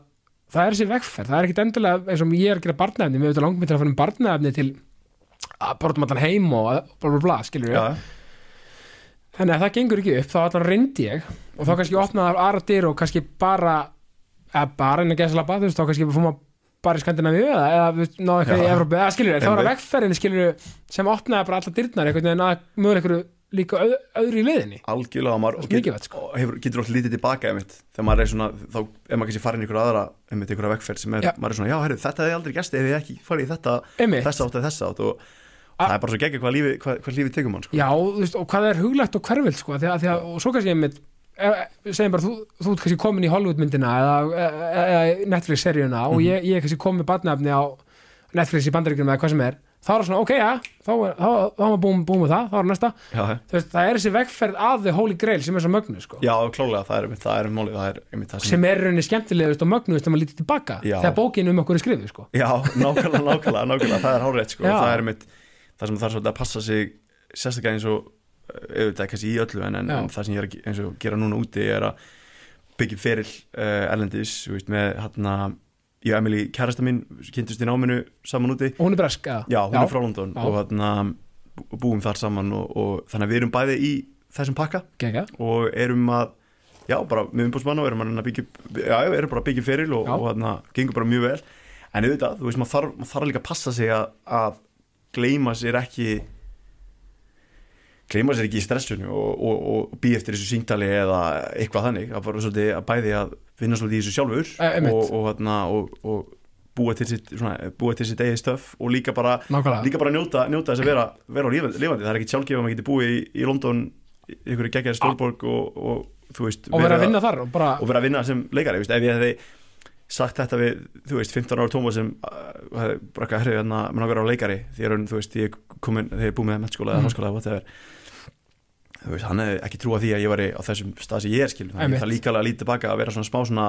það er þessi vegferð, það er ekkert endilega eins og ég er að gera barnaefni, við auðvitað langum til að til að það gengur ekki upp þá allan reyndi ég og þá kannski opnaði aðra dyr og kannski bara eða bara en að gesa labba þú veist þá kannski fór maður bara í Skandinavíu eða, eða náðu eitthvað í. Evrópu eða skilur þá var það vegferðin skilur sem opnaði bara allar dyrnar einhvern veginn að mögulega einhverju líka öð, öðru í leiðinni algjörlega, maður og get- mikilvægt, sko. og hefur, getur alltaf lítið tilbaka, einmitt, þegar maður er svona, þá er maður kannski farin ykkur aðra, einmitt, ykkur vegferð sem er, maður er svona, já, herru, þetta hefði aldrei gæst ef ég ekki farið í þetta, Einmitt. þessa átt eða þessa átt og það er bara svo geggja hvað lífið, hvað, hvað lífið tekur mann, sko. já, þú veist, og hvað er huglægt og hverfild sko, því að, því að, og svo kannski ég mitt segjum bara, þú, þú ert kannski komin í Hollywood myndina eða, eða, eða Netflix seríuna og Mhm. ég, ég er kannski komin með barnafni á Netflix í bandaríkjum eða hvað sem er þá er það svona, ok, já, þá er, maður búin, með það, þá er næsta Já, veist, það er þessi vegferð að the holy grail sem er svo mögnu sko. já, klálega, það er einmitt, það er málið, það er einmitt það sem, sem er rauninni skemmtilegust og mögnuðust þegar maður lítið tilbaka Já. þegar bókin um okkur er skrifið sko. já, nákvæmlega, nákvæmlega, nákvæmlega, það er hárétt, sko, það er einmitt, það sem er svolítið að passa sig, sérstaklega eins og, eh, auðvitað, kannski í öllu, en, en, Já. það sem ég er að, eins og gera núna úti er að byggja feril uh, erlendis, veist, með, hérna, ég og Emily, kærasta mín, kynntust í náminu saman úti, og hún er bresk eða? Já, hún er frá London Já. og hérna bú- búum þar saman og, og þannig að við erum bæði í þessum pakka Gekka. og erum að já, bara með umbúsmann og erum að byggja já, já, erum bara að byggja feril og, Já. og hérna, gengur bara mjög vel en auðvitað, þú veist, maður þarf, maður þarf líka að passa sig að, að gleyma sér ekki gleyma sér ekki í stressunu og, og, og býja eftir þessu síngtali eða eitthvað þannig, að bara svolítið að bæði að vinna svolítið í þessu sjálfur einmitt. og, og, og, og búa til sitt, svona, búa til sitt eigið stöf og líka bara líka bara njóta, njóta þess að vera, vera á lifandi, það er ekki sjálfgefum að maður geti búið í, í London ykkur geggjaði stórborg og, og þú veist og vera að vinna þar og bara og vera að vinna sem leikari veist, ef ég hefði sagt þetta við þú veist, 15 ára Tómas sem hefði bara ekki að herri hérna með nákvæmlega leikari því er hann, þú veist, ég komin þegar ég búið með mennskóla eða Mm. háskóla eða whatever. Þú veist, hann hefði ekki trúa því að ég var á þessum stað sem ég er skilur. Einmitt. það er líka alveg að líta tilbaka að vera svona smá svona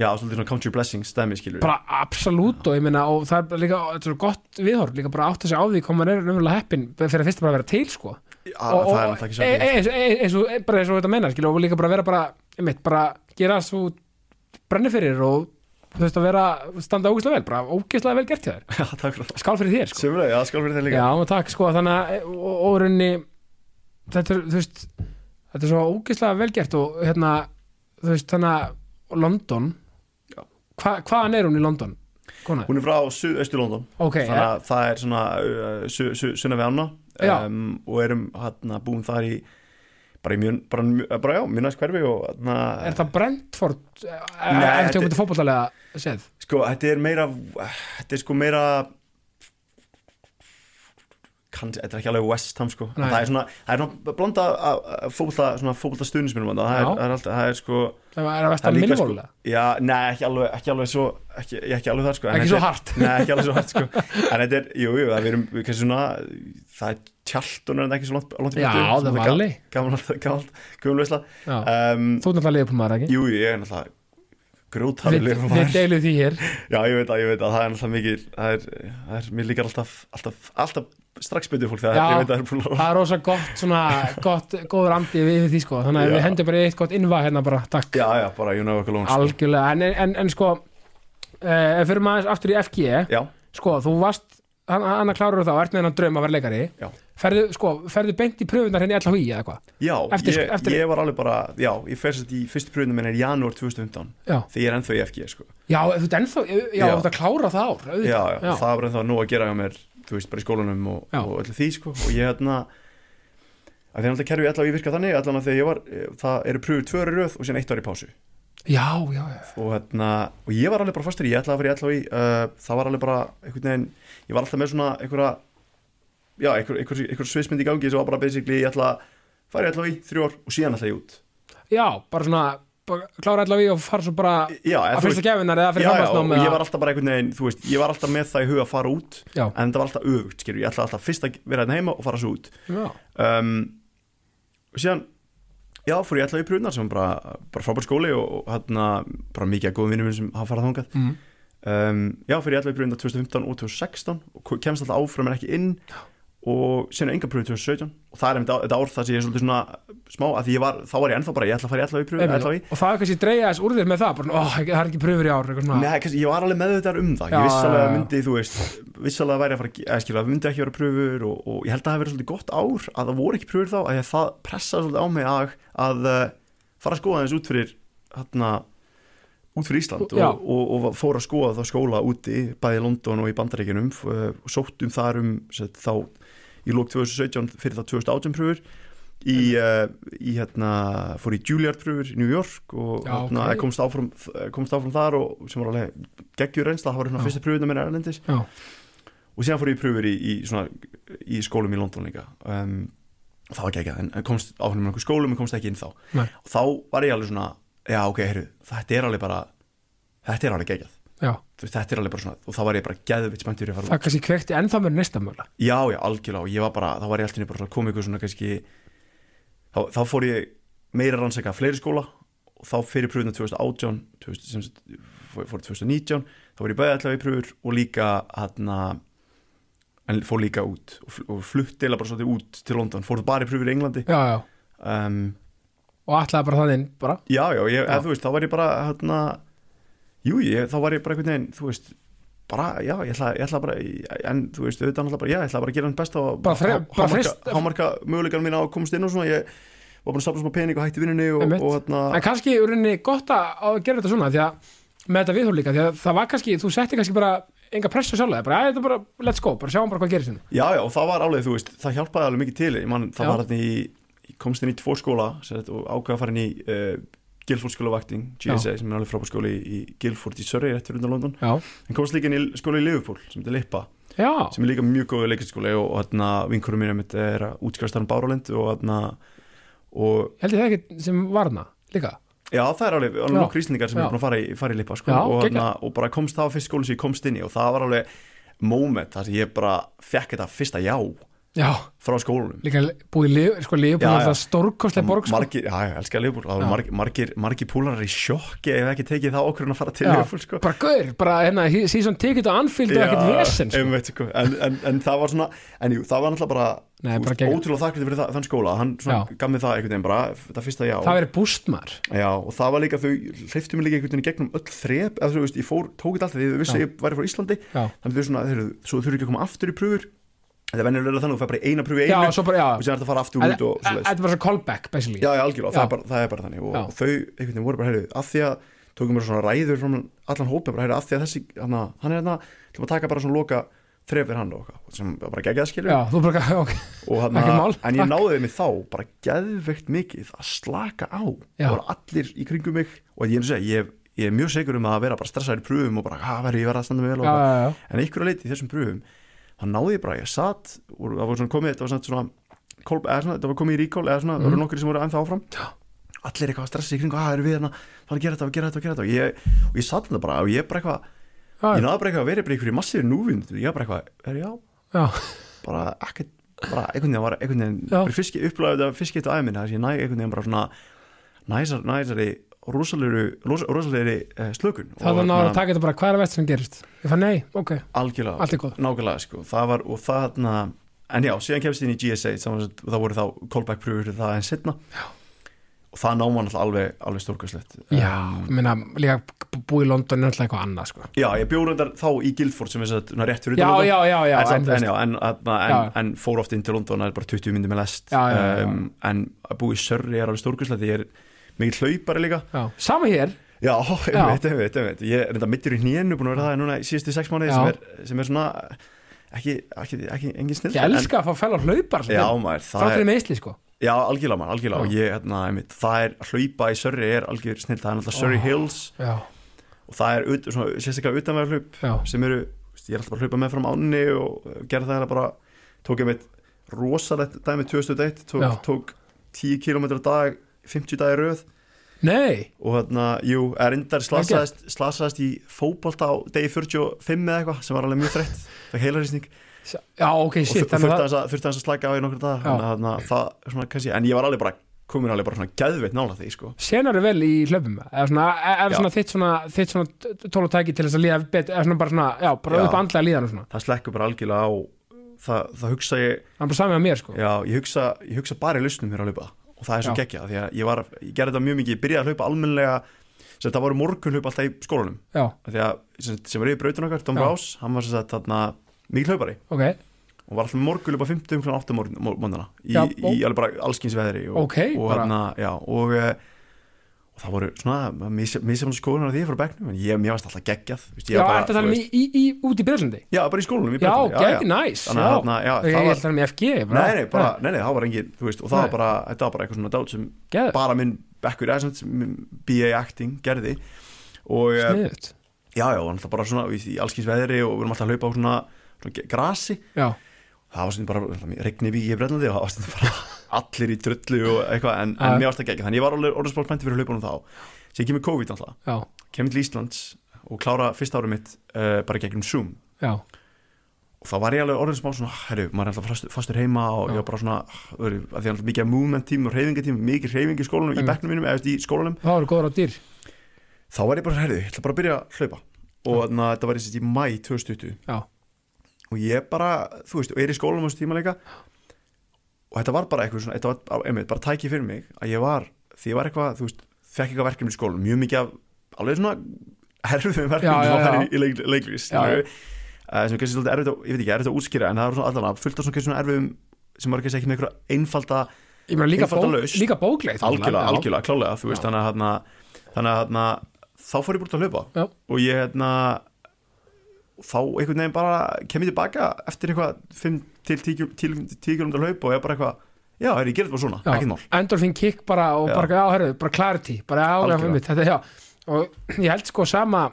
já, svolítið svona country blessings stæmi skilur. Bara absolutt og ég meina og það er líka, þetta er svo gott viðhorf líka bara átt að segja á því hvað maður er umverulega heppin fyrir að fyrst bara að vera til sko það er náttúrulega ekki e- sjálfgefið e- eins e- eins og bara eins og þetta menna skilur, og líka bara vera bara, einmitt, bara gera svo brenni fyrir og þú veist að vera, standa ógeðslega vel bara ógeðslega vel gert hjá þér, já, takk fyrir það skál fyrir þér sko Sjöfumlega, já, skál fyrir það líka Já, og takk sko, þannig að og rauninni þetta er, þú veist þetta er svo ógeðslega vel gert og hérna, þú veist, þannig að London hva, hvaðan er hún í London? Kona? Hún er frá Suðaustu London Ok, þannig að það er svona uh, su, su, sunna við ána Já. um, og erum hérna búin þar í bara í mjög, bara, mjög- bara já, mjög næst hverfi og hérna, er það Brentford Nei, ef þetta- þú komið til fótbollalega séð? sko, þetta er meira þetta er sko meira kann, þetta er ekki alveg West Ham sko, það er svona það er svona blanda fókbalta stuðnisminum það, er- það er alltaf, það er sko Er það það vestan er líka sko, minnvólulega? já, nei, ekki alveg, ekki alveg svo ekki, ekki alveg það sko. Ekki svo er- hart. Nei, ekki alveg svo hægt sko. En þetta er, jú, jú, það er við kannski svona Það er tjaldun en ekki svo langt, langt í Já, burtu, það var alveg Gamalt, gamalt, gömulveisla Já. um, Þú er náttúrulega liðpumar, ekki? Jú, ég er náttúrulega Við, grjótafli við deilum því hér. Já, ég veit að, ég veit að það er náttúrulega mikil Það er, það er mér líkar alltaf Alltaf, alltaf strax byrjuð fólk Þegar Já. ég veit að það er búin að Það er rosa gott, svona, gott, góður andi við því sko, þannig að Já. við hendum bara eitt gott innvað hérna bara, takk. Já, já, bara, you know, lóns Algjörlega, en, en, en sko uh, Já, hann, hann að klára þá, ert með hennan draum að vera leikari Já. ferðu, sko, ferðu beint í pröfunar henni allá í eða hvað já Eftir- ég, eftir- ég var alveg bara Já, ég fer sett í fyrstu pröfnum minn er janúar 2015 já, Þegar ég er ennþá í FG, sko já, þú ert ennþá já, Já. þú ert að klára það ár auðvitað. já, já, það var ennþá nú að gera hjá mér þú veist, bara í skólanum og, Já. og öllu því sko, og ég hérna að því að kerfi allavega ég virka þannig allavega þegar ég var, eh, það eru pröfur tvö já, já, já, og hérna, og ég var alveg bara fastur ég ætlaði að fara í allavega uh, það var alveg bara einhvern veginn, ég var alltaf með svona einhverja, já, einhver, einhver, einhver sviðsmynd í gangi sem var bara basically ég ætla að fara í í þrjú ár og síðan ætla ég út. Já, bara svona klára í og fara svo bara já, að fyrsta gefinar eða fyrir framhansnám ég var alltaf bara einhvern veginn, þú veist, ég var alltaf með það í huga að fara út já, en það var alltaf skilur, ég ætla alltaf fyrst að vera hérna heima og fara svo út. Um, og síðan já, fór ég alltaf í pröfunar sem bara, bara frábær skóli og, og hérna bara mikið að góðum vinnum sem hafa farað þangað. Mm. um, já, fór ég alltaf í pröfunar 2015 og 2016 og kemst alltaf áfram en ekki inn og síðan enga pröfu 2017 og það er einmitt þetta ár það sem ég er svolítið svona smá, að var, þá var ég ennþá bara ég ætla að fara í í pröfu, og það er kannski dreigja þess úr þér með það bara, ó, það er ekki pröfur í ár. Nei, kannski, ég var alveg meðvitaður um það Já, Ég viss alveg já, að já. myndi, þú veist Vissalega væri að fara, að skilja, það myndi ekki vera pröfur og, og ég held að það hafi verið svolítið gott ár að það voru ekki pröfur þá, að það pressaði svolítið á mig að, að uh, fara að skoða þess út fyrir hérna, út fyrir Ísland og, og, og fór að skoða þá skóla úti bæði í London og í Bandaríkinum og sóttum þar um set, þá í lók 2017 fyrir þá 2018 pröfur. Í, uh, í hérna fór í Juilliard pröfur í New York og Já, hérna, ok. komst, áfram, komst áfram þar og sem var alveg geggjur reynsla, það var hérna fyrsta pröfuna mér erlendis. Já, og síðan fór ég pröfur í, í, svona, í skólum í London líka. Um, það var geggjað, en komst áfram með einhver skólum en komst ekki inn þá. Nei. og þá var ég alveg svona, já ok, heyrðu þetta er alveg bara, þetta er alveg geggjað já, þetta er alveg bara svona, og þá var ég bara geðvitt spenntur í að fara út. það kannski kvekti ennþá mér næsta mögulega Já, já, algjörlega og ég var bara, þá var ég alltaf bara að koma ykkur svona kannski þá, þá fór ég meira að rannsaka fleiri skóla og þá fyrir pröfuna 2018 2000, sem sagt, fór fór 2019 þá var ég bæði allavega í pröfur og líka hérna en fór líka út og, og flutt eða bara svolítið út til London, fór bara í pröfur í Englandi. Já, já, um, og ætlaði bara inn bara, Já, já, ég, Já. Þú veist, þá var ég bara hérna, jú, ég, þá var ég bara einhvern veginn, þú veist bara, já, ég ætla, ég ætla bara en þú veist, auðvitað náttúrulega bara, já, ég ætla bara að gera hann best og Bara bara hámarka, hámarka möguleikar mín á að komast inn og svona, ég var búin að safna smá pening og hætti vinnunni og, og hérna en kannski í rauninni gott að gera þetta svona því að með þetta viðhóð líka því að það var kannski, þú setti kannski bara enga pressu sjálflega, bara, "Æ, þetta er bara, let's go bara sjáum bara hvað gerist hérna Já, já, og það var alveg, þú veist, það hjálpaði alveg mikið til man, það Já. var hérna í, komst inn í tvo skóla og ákveða að fara inn í uh, Guildford skóla vakting, GSA, sem er alveg frábær skóli í, Guildford í Surrey, rétt fyrir undan London. Já, en komst líka inn í skóla í Liverpool, sem heitir Lippa já, sem er líka mjög góðu leikastskóli og, hérna vinkurum mín er að útskjáðast hann Báralind og hérna og held ég það ekki sem var hana líka. Já, það er alveg, alveg nokkur íslendingar sem Já. er búin að fara í, fara í Lippa sko, Já, og, hérna, og bara komst það á fyrst skóli sem ég komst inn í og það var alveg moment þar sem ég bara fekk þetta fyrsta já já, frá skólanum líka búið í sko það stórkostlega borg sko. margir, já, ég elskar Liverpool það voru margir, margir, margir púlarar í sjokki ef ekki tekið það okkur að fara til. Liverpool sko. bara gaur, bara hérna season ticket á Anfield og ekkert vesen sko. sko. en, en, en það var svona en jú, það var náttúrulega bara, Nei, þú bara ótrúlega þakklæði fyrir það, þann skóla hann gaf mér það einhvern veginn bara þetta fyrsta já, það verið bústmar já og það var líka þau hleyftu mig líka einhvern veginn gegnum öll þrep eða þú veist, ég fór, tók þetta alltaf því þau vissi Já. ég væri frá Íslandi þannig þau svona, þeir, svo þurfi ekki að koma aftur í pröfur þetta er venjulega þannig, þú fær bara í eina pröfu í einu svo bara, og sér þetta að fara aftur út og en- svoleiðis. þetta var svo callback basically. Já, já, algjörlega, það er, bara, það er bara þannig. Og, Já. og þau einhvern veginn voru bara, heyrðu, að því að tókum mér svona ræður frá allan hópin, bara, heyrðu, að því að þessi hana, hann er hérna, til að taka bara svona loka þrefir hann og eitthvað, sem bara geggjað skilur já, þú bara, ok, og hana, Ekki mál, en ég takk. náði mig þá bara geðveikt mikið að slaka á. Það og ég, er að er mjög segur um að vera bara stressaður í pröfum og bara, hvað verður ég verið að standa mig vel? og já, eitthvað. já, já, en einhverju leiti í þessum pröfum þá náði ég bara, ég satt og það var svona komið, þetta var svona, svona, kól, eða svona þetta var komið í ríkól eða svona, það voru nokkur sem voru ennþá áfram. Mhm. Allir eitthvað að stressa í kringu, hvað eru við hérna? Það er að gera þetta, að gera þetta, að gera þetta. Og ég, og ég satt þetta bara og ég bara eitthvað, ég náði bara eitthvað að vera bara einhverju massífi núvind, ég var bara eitthvað, er já. Já, bara ekkert, bara einhvern veginn var einhvern veginn, bara fiski, upplæðið þetta fiskið þetta aðeins, þess að ég næ einhvern veginn bara svona næsar, næsari rosalegri, eh, slökun það var náður að taka þetta bara, hvað er vest sem gerist? Ég fann nei, ok, algjörlega, allt er góð nákvæmlega sko, það var og það en já, síðan kemst ég inn í GSA það, voru þá callback pröfur það en setna Já. og það náma alltaf alveg, alveg stórkvæslegt já, ég meina, líka búið í London er alltaf eitthvað annað, sko. Já, ég bjóð reyndar þá í Guildford sem er satt, rétt fyrir já, já, já, já, en, en, en, en, en, fór oft inn til London það er bara 20 myndi með lest. Já, já. Um, en að búa í Surrey er alveg stórkvæslegt ég er mikið hlaupari líka. Já, sama hér. Já, einmitt, einmitt, einmitt. Ég er reynda mittur í hnénu, búin að vera það núna í síðustu sex mánuði sem er, sem er svona ekki, ekki, ekki engin snill ég elska að fá fæla hlaupar já, maður, það er meðsli, sko. Já, algjörlega mann, algjörlega. Og ég, hérna, einmitt, það er hlaupa í Surrey er algjör snill, það er náttúrulega Surrey. Hills. já, og það er ut, svona, sérstaklega utanvegar hlaup sem eru, ég er alltaf bara að hlaupa með fram ánni og gerði það bara. Tók ég mitt rosalegt dæmi 2001, tók, Já. tók 10 km dag, 50 dagi röð. Nei. Og hérna, jú, er reyndar slasaðist, slasaðist í fótbolta á degi 45 eða eitthvað sem var alveg mjög þreytt, fekk heilarýsning já, ok, og shit, þurfti þannig að að, slæka á í nokkur dag þannig að þarna, það, er svona, kannski, en ég var alveg bara komin alveg bara svona gæðveitt nála því sko. senar er vel í hlaupum eða svona, er er svona þitt svona, þitt svona tólutæki til þess að líða betur, eða svona bara svona, já, bara Já. upp andlega líðan og svona, það slekkur bara algjörlega á það, það hugsa ég, það er bara samið að mér, sko. Já, ég hugsa ég hugsa bara í lausnum hér að hlaupa og það er svo geggja því að ég var, ég gerði þetta mjög mikið ég byrjaði að hlaupa almennilega sem það voru morgun hlaupa alltaf í skólanum því að sem, sem var yfir brautun okkar, Já. Rouse hann var sem sagt mikil hlaupari ok, og var alltaf morgun hlaupa 50 kl. 8 morgunana í, í alveg bara allskins veðri og, Ok, og, þarna, já, og, eh, og það voru svona misjafn skoðunar því frá bekknum en ég, mér varst alltaf geggjað veist, já, í, í, í, út í Breitlandi já, bara í skólanum í já, næs, Þannig já. að þarna, já, ég held þannig með FG bara. nei, nei, bara, nei, nei, það var engin þú veist, og það var bara, þetta var bara eitthvað svona dát sem Geðveikt. bara minn bekkur, BA acting gerði. Og eh, sniðut, já, já, alltaf bara svona í, í allskins veðri og við erum alltaf að hlaupa á svona, svona grasi. Já, það var svona bara, regni við í Bretlandi og það var svona bara allir í drullu og eitthvað en, en mér varst það gegn, þannig ég var alveg orðinspált pænti fyrir hlaupunum þá. Sem kemur COVID alltaf, já, kemur til Íslands og klára fyrsta árið mitt uh, bara gegnum Zoom. Já. Og þá var ég alveg orðin smá svona, herru, maður er alltaf fastur, fastur heima og Já. ég var bara svona, að því að alltaf mikið movement tím og reyfingatím, mikið reyfing í skólanum, í Einmitt. bekknum mínum, eða í skólanum. Það voru góður á dýr þá var ég bara, herru, ég ætla bara að byrja að hlaupa. Og að þetta var í, mæ 2020 já, og ég bara, þú veist, og er í skólanum á þessu tíma líka og þetta var bara eitthvað svona, þetta var einmitt, bara tækið fyrir mig að ég var, því ég var eitthvað, þú veist fekk eitthvað verkefni í skólanum, mjög mikið af alveg svona herfum verkefni sem var í, í leik, leiklís Já, já. uh, sem er kannski svolítið erfitt ég veit ekki, erfitt að útskýra en það var svona allan fullt af svona, svona erfiðum sem var kannski ekki með einhverja einfalda líka, bók, Einfaldalaust. líka bókleitt algjörlega, algjörlega, klálega þú veist, þannig að þannig að þá fór ég búin að hlaupa Já. og ég hérna þá einhvern veginn bara kem ég tilbaka eftir eitthvað 5 til 10 km hlaup og ég bara eitthvað já, er ég gerði bara svona, ekkert mál. Endorfin kick bara og Já. bara, já, herru, bara clarity bara, Algjörlega. einmitt, þetta, já. Og ég held sko sama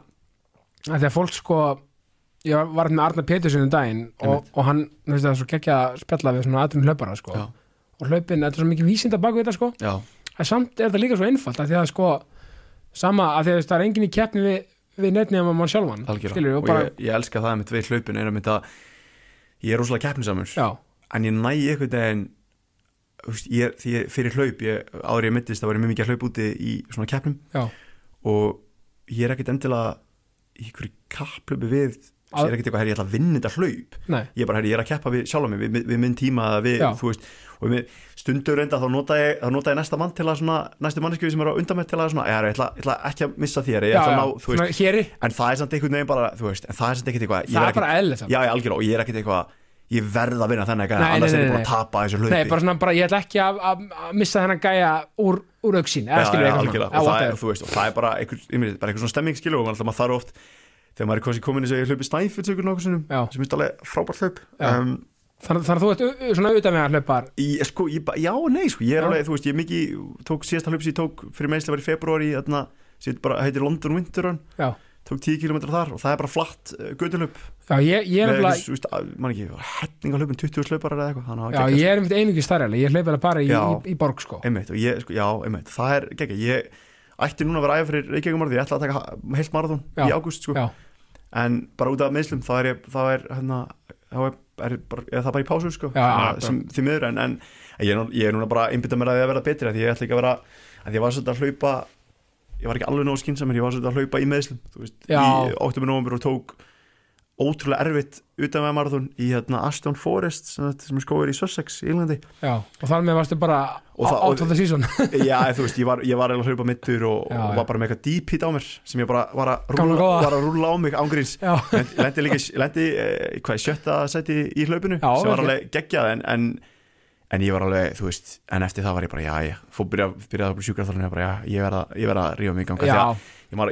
að þegar fólk sko ég var með Arnar Pétursson um daginn og, og hann, þú veist það, er svo gekkja að spjalla við svona aðrum hlaupara sko. Já. og hlaupin, þetta er svo mikið vísinda bak við þetta sko. Já, en samt er þetta líka svo einfalt að því að sko sama að því að það er enginn í keppni við, við neittni að mann sjálfan og, og bara, ég, ég elska það með við hlaupin er að mynda ég er rosalega keppnisamur en ég næ einhvern veginn þú veist, ég, því ég, fyrir hlaup ég, áður ég myndist það var ég mjög mikið að hlaup úti í svona keppnum. Já, og ég er ekkert endilega í einhverju kapplöpu við Að- ég er ekkert eitthvað, herri, ég ætla að vinna þetta hlaup. Nei, ég er bara, herri, ég er að keppa við sjálf mig við, við, minn tíma við, veist. Og við stundur reynda, þá nota ég, nota ég næsta mann til að svona, næstu mannesku sem er á undan með til að svona, ég ætla, ætla ekki að missa þér ég já, ætla að já, ná, þú veist, en það er samt einhvern veginn bara, veist, en það er samt ekkert eitthvað það er bara samt. já, ég algjörlega, og ég er ekkert eitthvað ég verð að vinna þennan gæja, annars er ég bara að tapa þessu hlaupi Nei, bara svona, bara, ég ætla ekki að, að, að missa þennan gæja úr, úr auksin já, já, eitthvað algjörlega, svona og Já, er, veist, og það er bara einhver svona stemming skilur og maður þarf oft þegar maður er komin í nokkuð sinnum Já. sem er alveg frábært hlaup Þannig að þú ert svona auðvitað með að hlaupar sko, ég, já nei, sko, ég er Já. alveg, þú veist, ég er mikið tók síðasta hlaup sem ég tók fyrir meðslega var í februari þarna, sem bara heitir London Winter Run. Já, tók 10 km þar og það er bara flatt uh, gödulöp já ég, ég er ekki, hetninga hlaupin 20 hlaupar eða eitthvað, Já, geggjað, ég er einmitt einungi starri Ég hlaup alveg bara í, Já. í, í borg sko. Einmitt, ég, sko, já, einmitt, það er geggja, ég ætti núna að vera æfa fyrir Reykjavík marathon, ég ætla að taka heilt marathon Já. í ágúst, sko, en bara út af meðslum, þá er ég, þá er hérna, þá er, er, bara, er það bara í pásu, sko, já, sem því miður, en, en ég, er nú- ég er núna bara einbytta mér að því að vera betri, því ég ætla ekki að vera, að ég var svolítið að hlaupa, ég var ekki alveg nógu skinsamur, ég var svolítið að hlaupa í meðslum, veist, í 8. november og tók ótrúlega erfitt utan með marathon í hérna Aston Forest sem, sem er skóður í Sussex í Englandi. Já Og með varstu bara Og out of the season. Já, þú veist, ég var, ég var að hlaupa mittur og, Já, og var bara með eitthvað deep hit á mér sem ég bara var að góða. var að rúlla á mig ángríns Já, lendi líka, lendi eh, hvað, sjötta seti í hlaupinu Já, sem var alveg geggjað en, en, en ég var alveg, þú veist en eftir það var ég bara, já, já, fór byrja, byrjaði að bli bara, já, ég verða ég að rífa mig í ganga, ég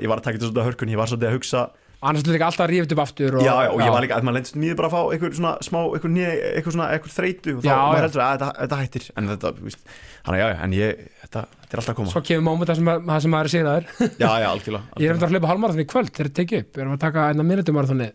ég var að taka þetta svolítið að hörkun, ég var svolítið að hugsa Annars er líka alltaf ríft upp aftur og, já, já, og ég var líka, að maður lendist mjög bara að fá eitthvað svona smá, eitthvað nýja, eitthvað svona, eitthvað þreytu og þá Já, maður heldur að þetta, þetta hættir. En þetta, veist, hann já, já, en ég þetta, þetta er alltaf að koma, Svo kemur móment það sem, það sem maður er sigðaður já, já, algjörlega, Ég er algjörlega. að hlaupa halvmarathon í kvöld þegar þetta tekið upp. Við erum að taka einna minutumarathoni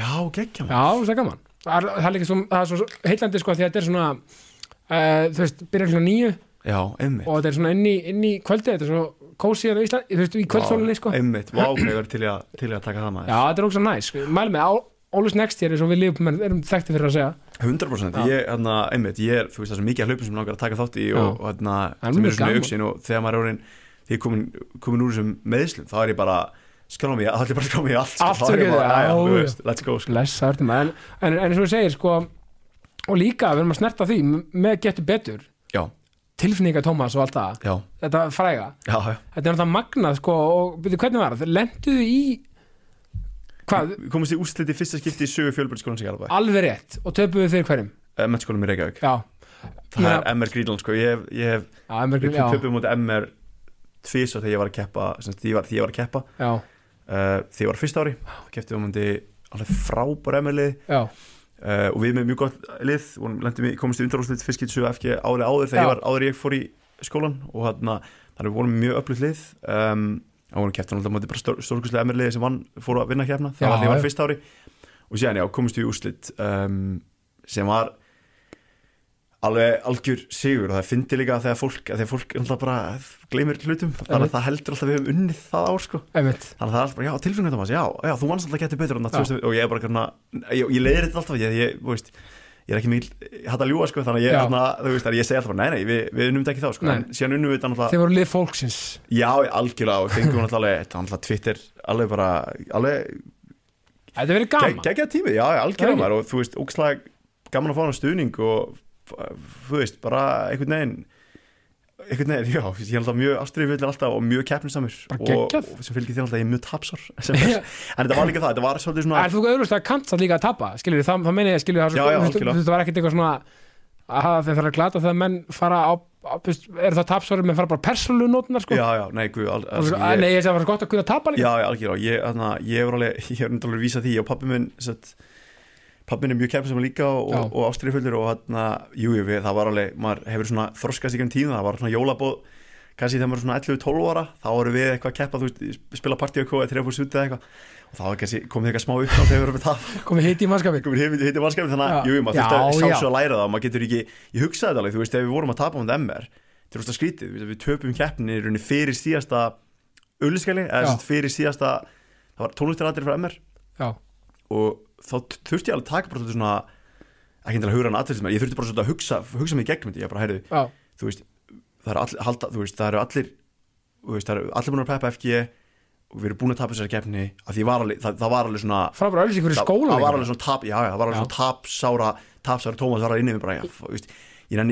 já, geggja maður. Já, það er gaman. Það er, það er líka svo, það er svo heillandi sko því að þetta er svona uh, Þú veist, byrjar svona nýju já, einmitt. Og þetta er svona inn í, inn í kvöldi Þetta er svo kósi hérna á Ísland, þú veist, í kvöldsólinni sko einmitt, vá, ég verður til, í að- til í að taka það maður Já, þetta er ógst næs Mæli með, All- Always Next Year eins og við lífum erum þekkti fyrir að segja 100% Já. ég, hérna, einmitt, ég er, þú veist það er svo mikið að hlaupum sem langar að taka þátt í Já. og, hérna, er sem eru svona auksin og þegar maður er orðin því ég komin, komin úr þessum meðslum þá er ég bara, skrála mig, ég bara að skrála mig í allt sko. Allt sem ég bara, já, veist, let's go sko. Maður en, en, en eins og við segir sko og líka við erum að snerta því með getur betur já, tilfinninga Tómas og allt það. Já, þetta fræga, já, já. Þetta er náttúrulega magnað sko og byrju hvernig var það, lenduðu í hvað, Við komumst í úrslit í fyrsta skipti í sögu fjölbjörnskólan sem ég alveg, alveg rétt. Og töpuðu þeir hverjum, uh, mennskólanum í Reykjavík. Já. Það Meina- er MR Greenland, sko, ég hef, ég hef emmer, við töpum mútið MR tvís og þegar ég var að keppa, því ég var, því ég var að keppa. Uh, því ég var fyrsta ári, keppti við mútið alveg frábær MR-lið já, uh, og við með mjög gott lið. Í, komumst í undarúslit fyrst getur 7 FG árið áður þegar ég var áður ég fór í skólan og þarna þannig við vorum mjög öflugt lið. Um, og vorum kæftan alltaf stór, stórkurslega emmerliði sem vann fór að vinna kefna það Já, var því ég var já. fyrst ári. Og síðan já, komumst við í úrslit um, sem var alveg algjör sigur og það fyndi líka þegar fólk, að þegar fólk alltaf bara gleymir hlutum þannig að það heldur alltaf við höfum unnið það ár sko. Einmitt. Þannig að það er alltaf bara, já, tilfengjum Thomas, já, já, þú vannst alltaf að geta betur og ég er bara svona, ég, ég leiðir þetta alltaf, ég, ég, veist, ég er ekki mikil, ég hætti að ljúga, sko, þannig að ég, þarna, þú veist, að ég segi alltaf bara, nei, nei, við, við unnum þetta ekki þá, sko, Nei. en síðan unnum við þetta alltaf, þeir voru lið fólksins. Já, algjörlega, og þetta þetta gaman. Maður, að fá hana stuðning og, þú veist, bara einhvern veginn, einhvern veginn, já, ég er alltaf mjög ástriðvillir alltaf og mjög keppnisamur og, og sem fylgir því alltaf ég er mjög er, en þetta var líka það, þetta var svolítið svona er þú auðvitað að kant það líka að tapa skilur það, það meina ég skilur það var ekkert eitthvað svona að þeir þarf að glata þegar menn fara á veist, er það tapsvarið með fara bara persólu nótnar sko? Já, já, nei, guð, al, al, að, nei, ég segi að það var gott að kunna tapa líka. Já, já, algjörlega, ég, þarna, ég alveg, ég hefur náttúrulega vísað því og pappi minn, sett, pappi minn er mjög kemur sem líka og, og, ástriðfullur og þarna, jú, jú, það var alveg, maður hefur svona þroskast í gennum tíma, það var svona jólabóð, kannski þegar maður er svona 11-12 ára, þá voru við eitthvað að keppa, þú veist, spila partí og þegar fór sutið eitthvað. Og þá kannski komið eitthvað smá upp á þegar við erum við það, komið hitt í mannskapin komið heiti, heiti mannskapin, þannig að, jú, jú, maður þurfti að já. sjálfsög að læra það og maður getur ekki, ég hugsaði þetta alveg, þú veist, ef við vorum að tapa á þetta MR, þetta er úrst að skrítið, við, við töpum keppni í rauninni fyrir síðasta ölliskæli, eða fyrir síðasta það þá þurfti ég alveg að taka bara svona ekki endilega hugra hann aðtöðismenn, ég þurfti bara svolítið að hugsa, hugsa mig í þetta, ég bara, heyrðu, já, þú veist það eru allir, halda, þú veist, það eru allir veist, það eru allir búin að peppa FG og við erum búin að tapa þessari alveg, það, það var alveg svona frábæra það, skóla það var alveg svona tap, já, já, það var alveg svona tapsára tapsára Tómas var að inni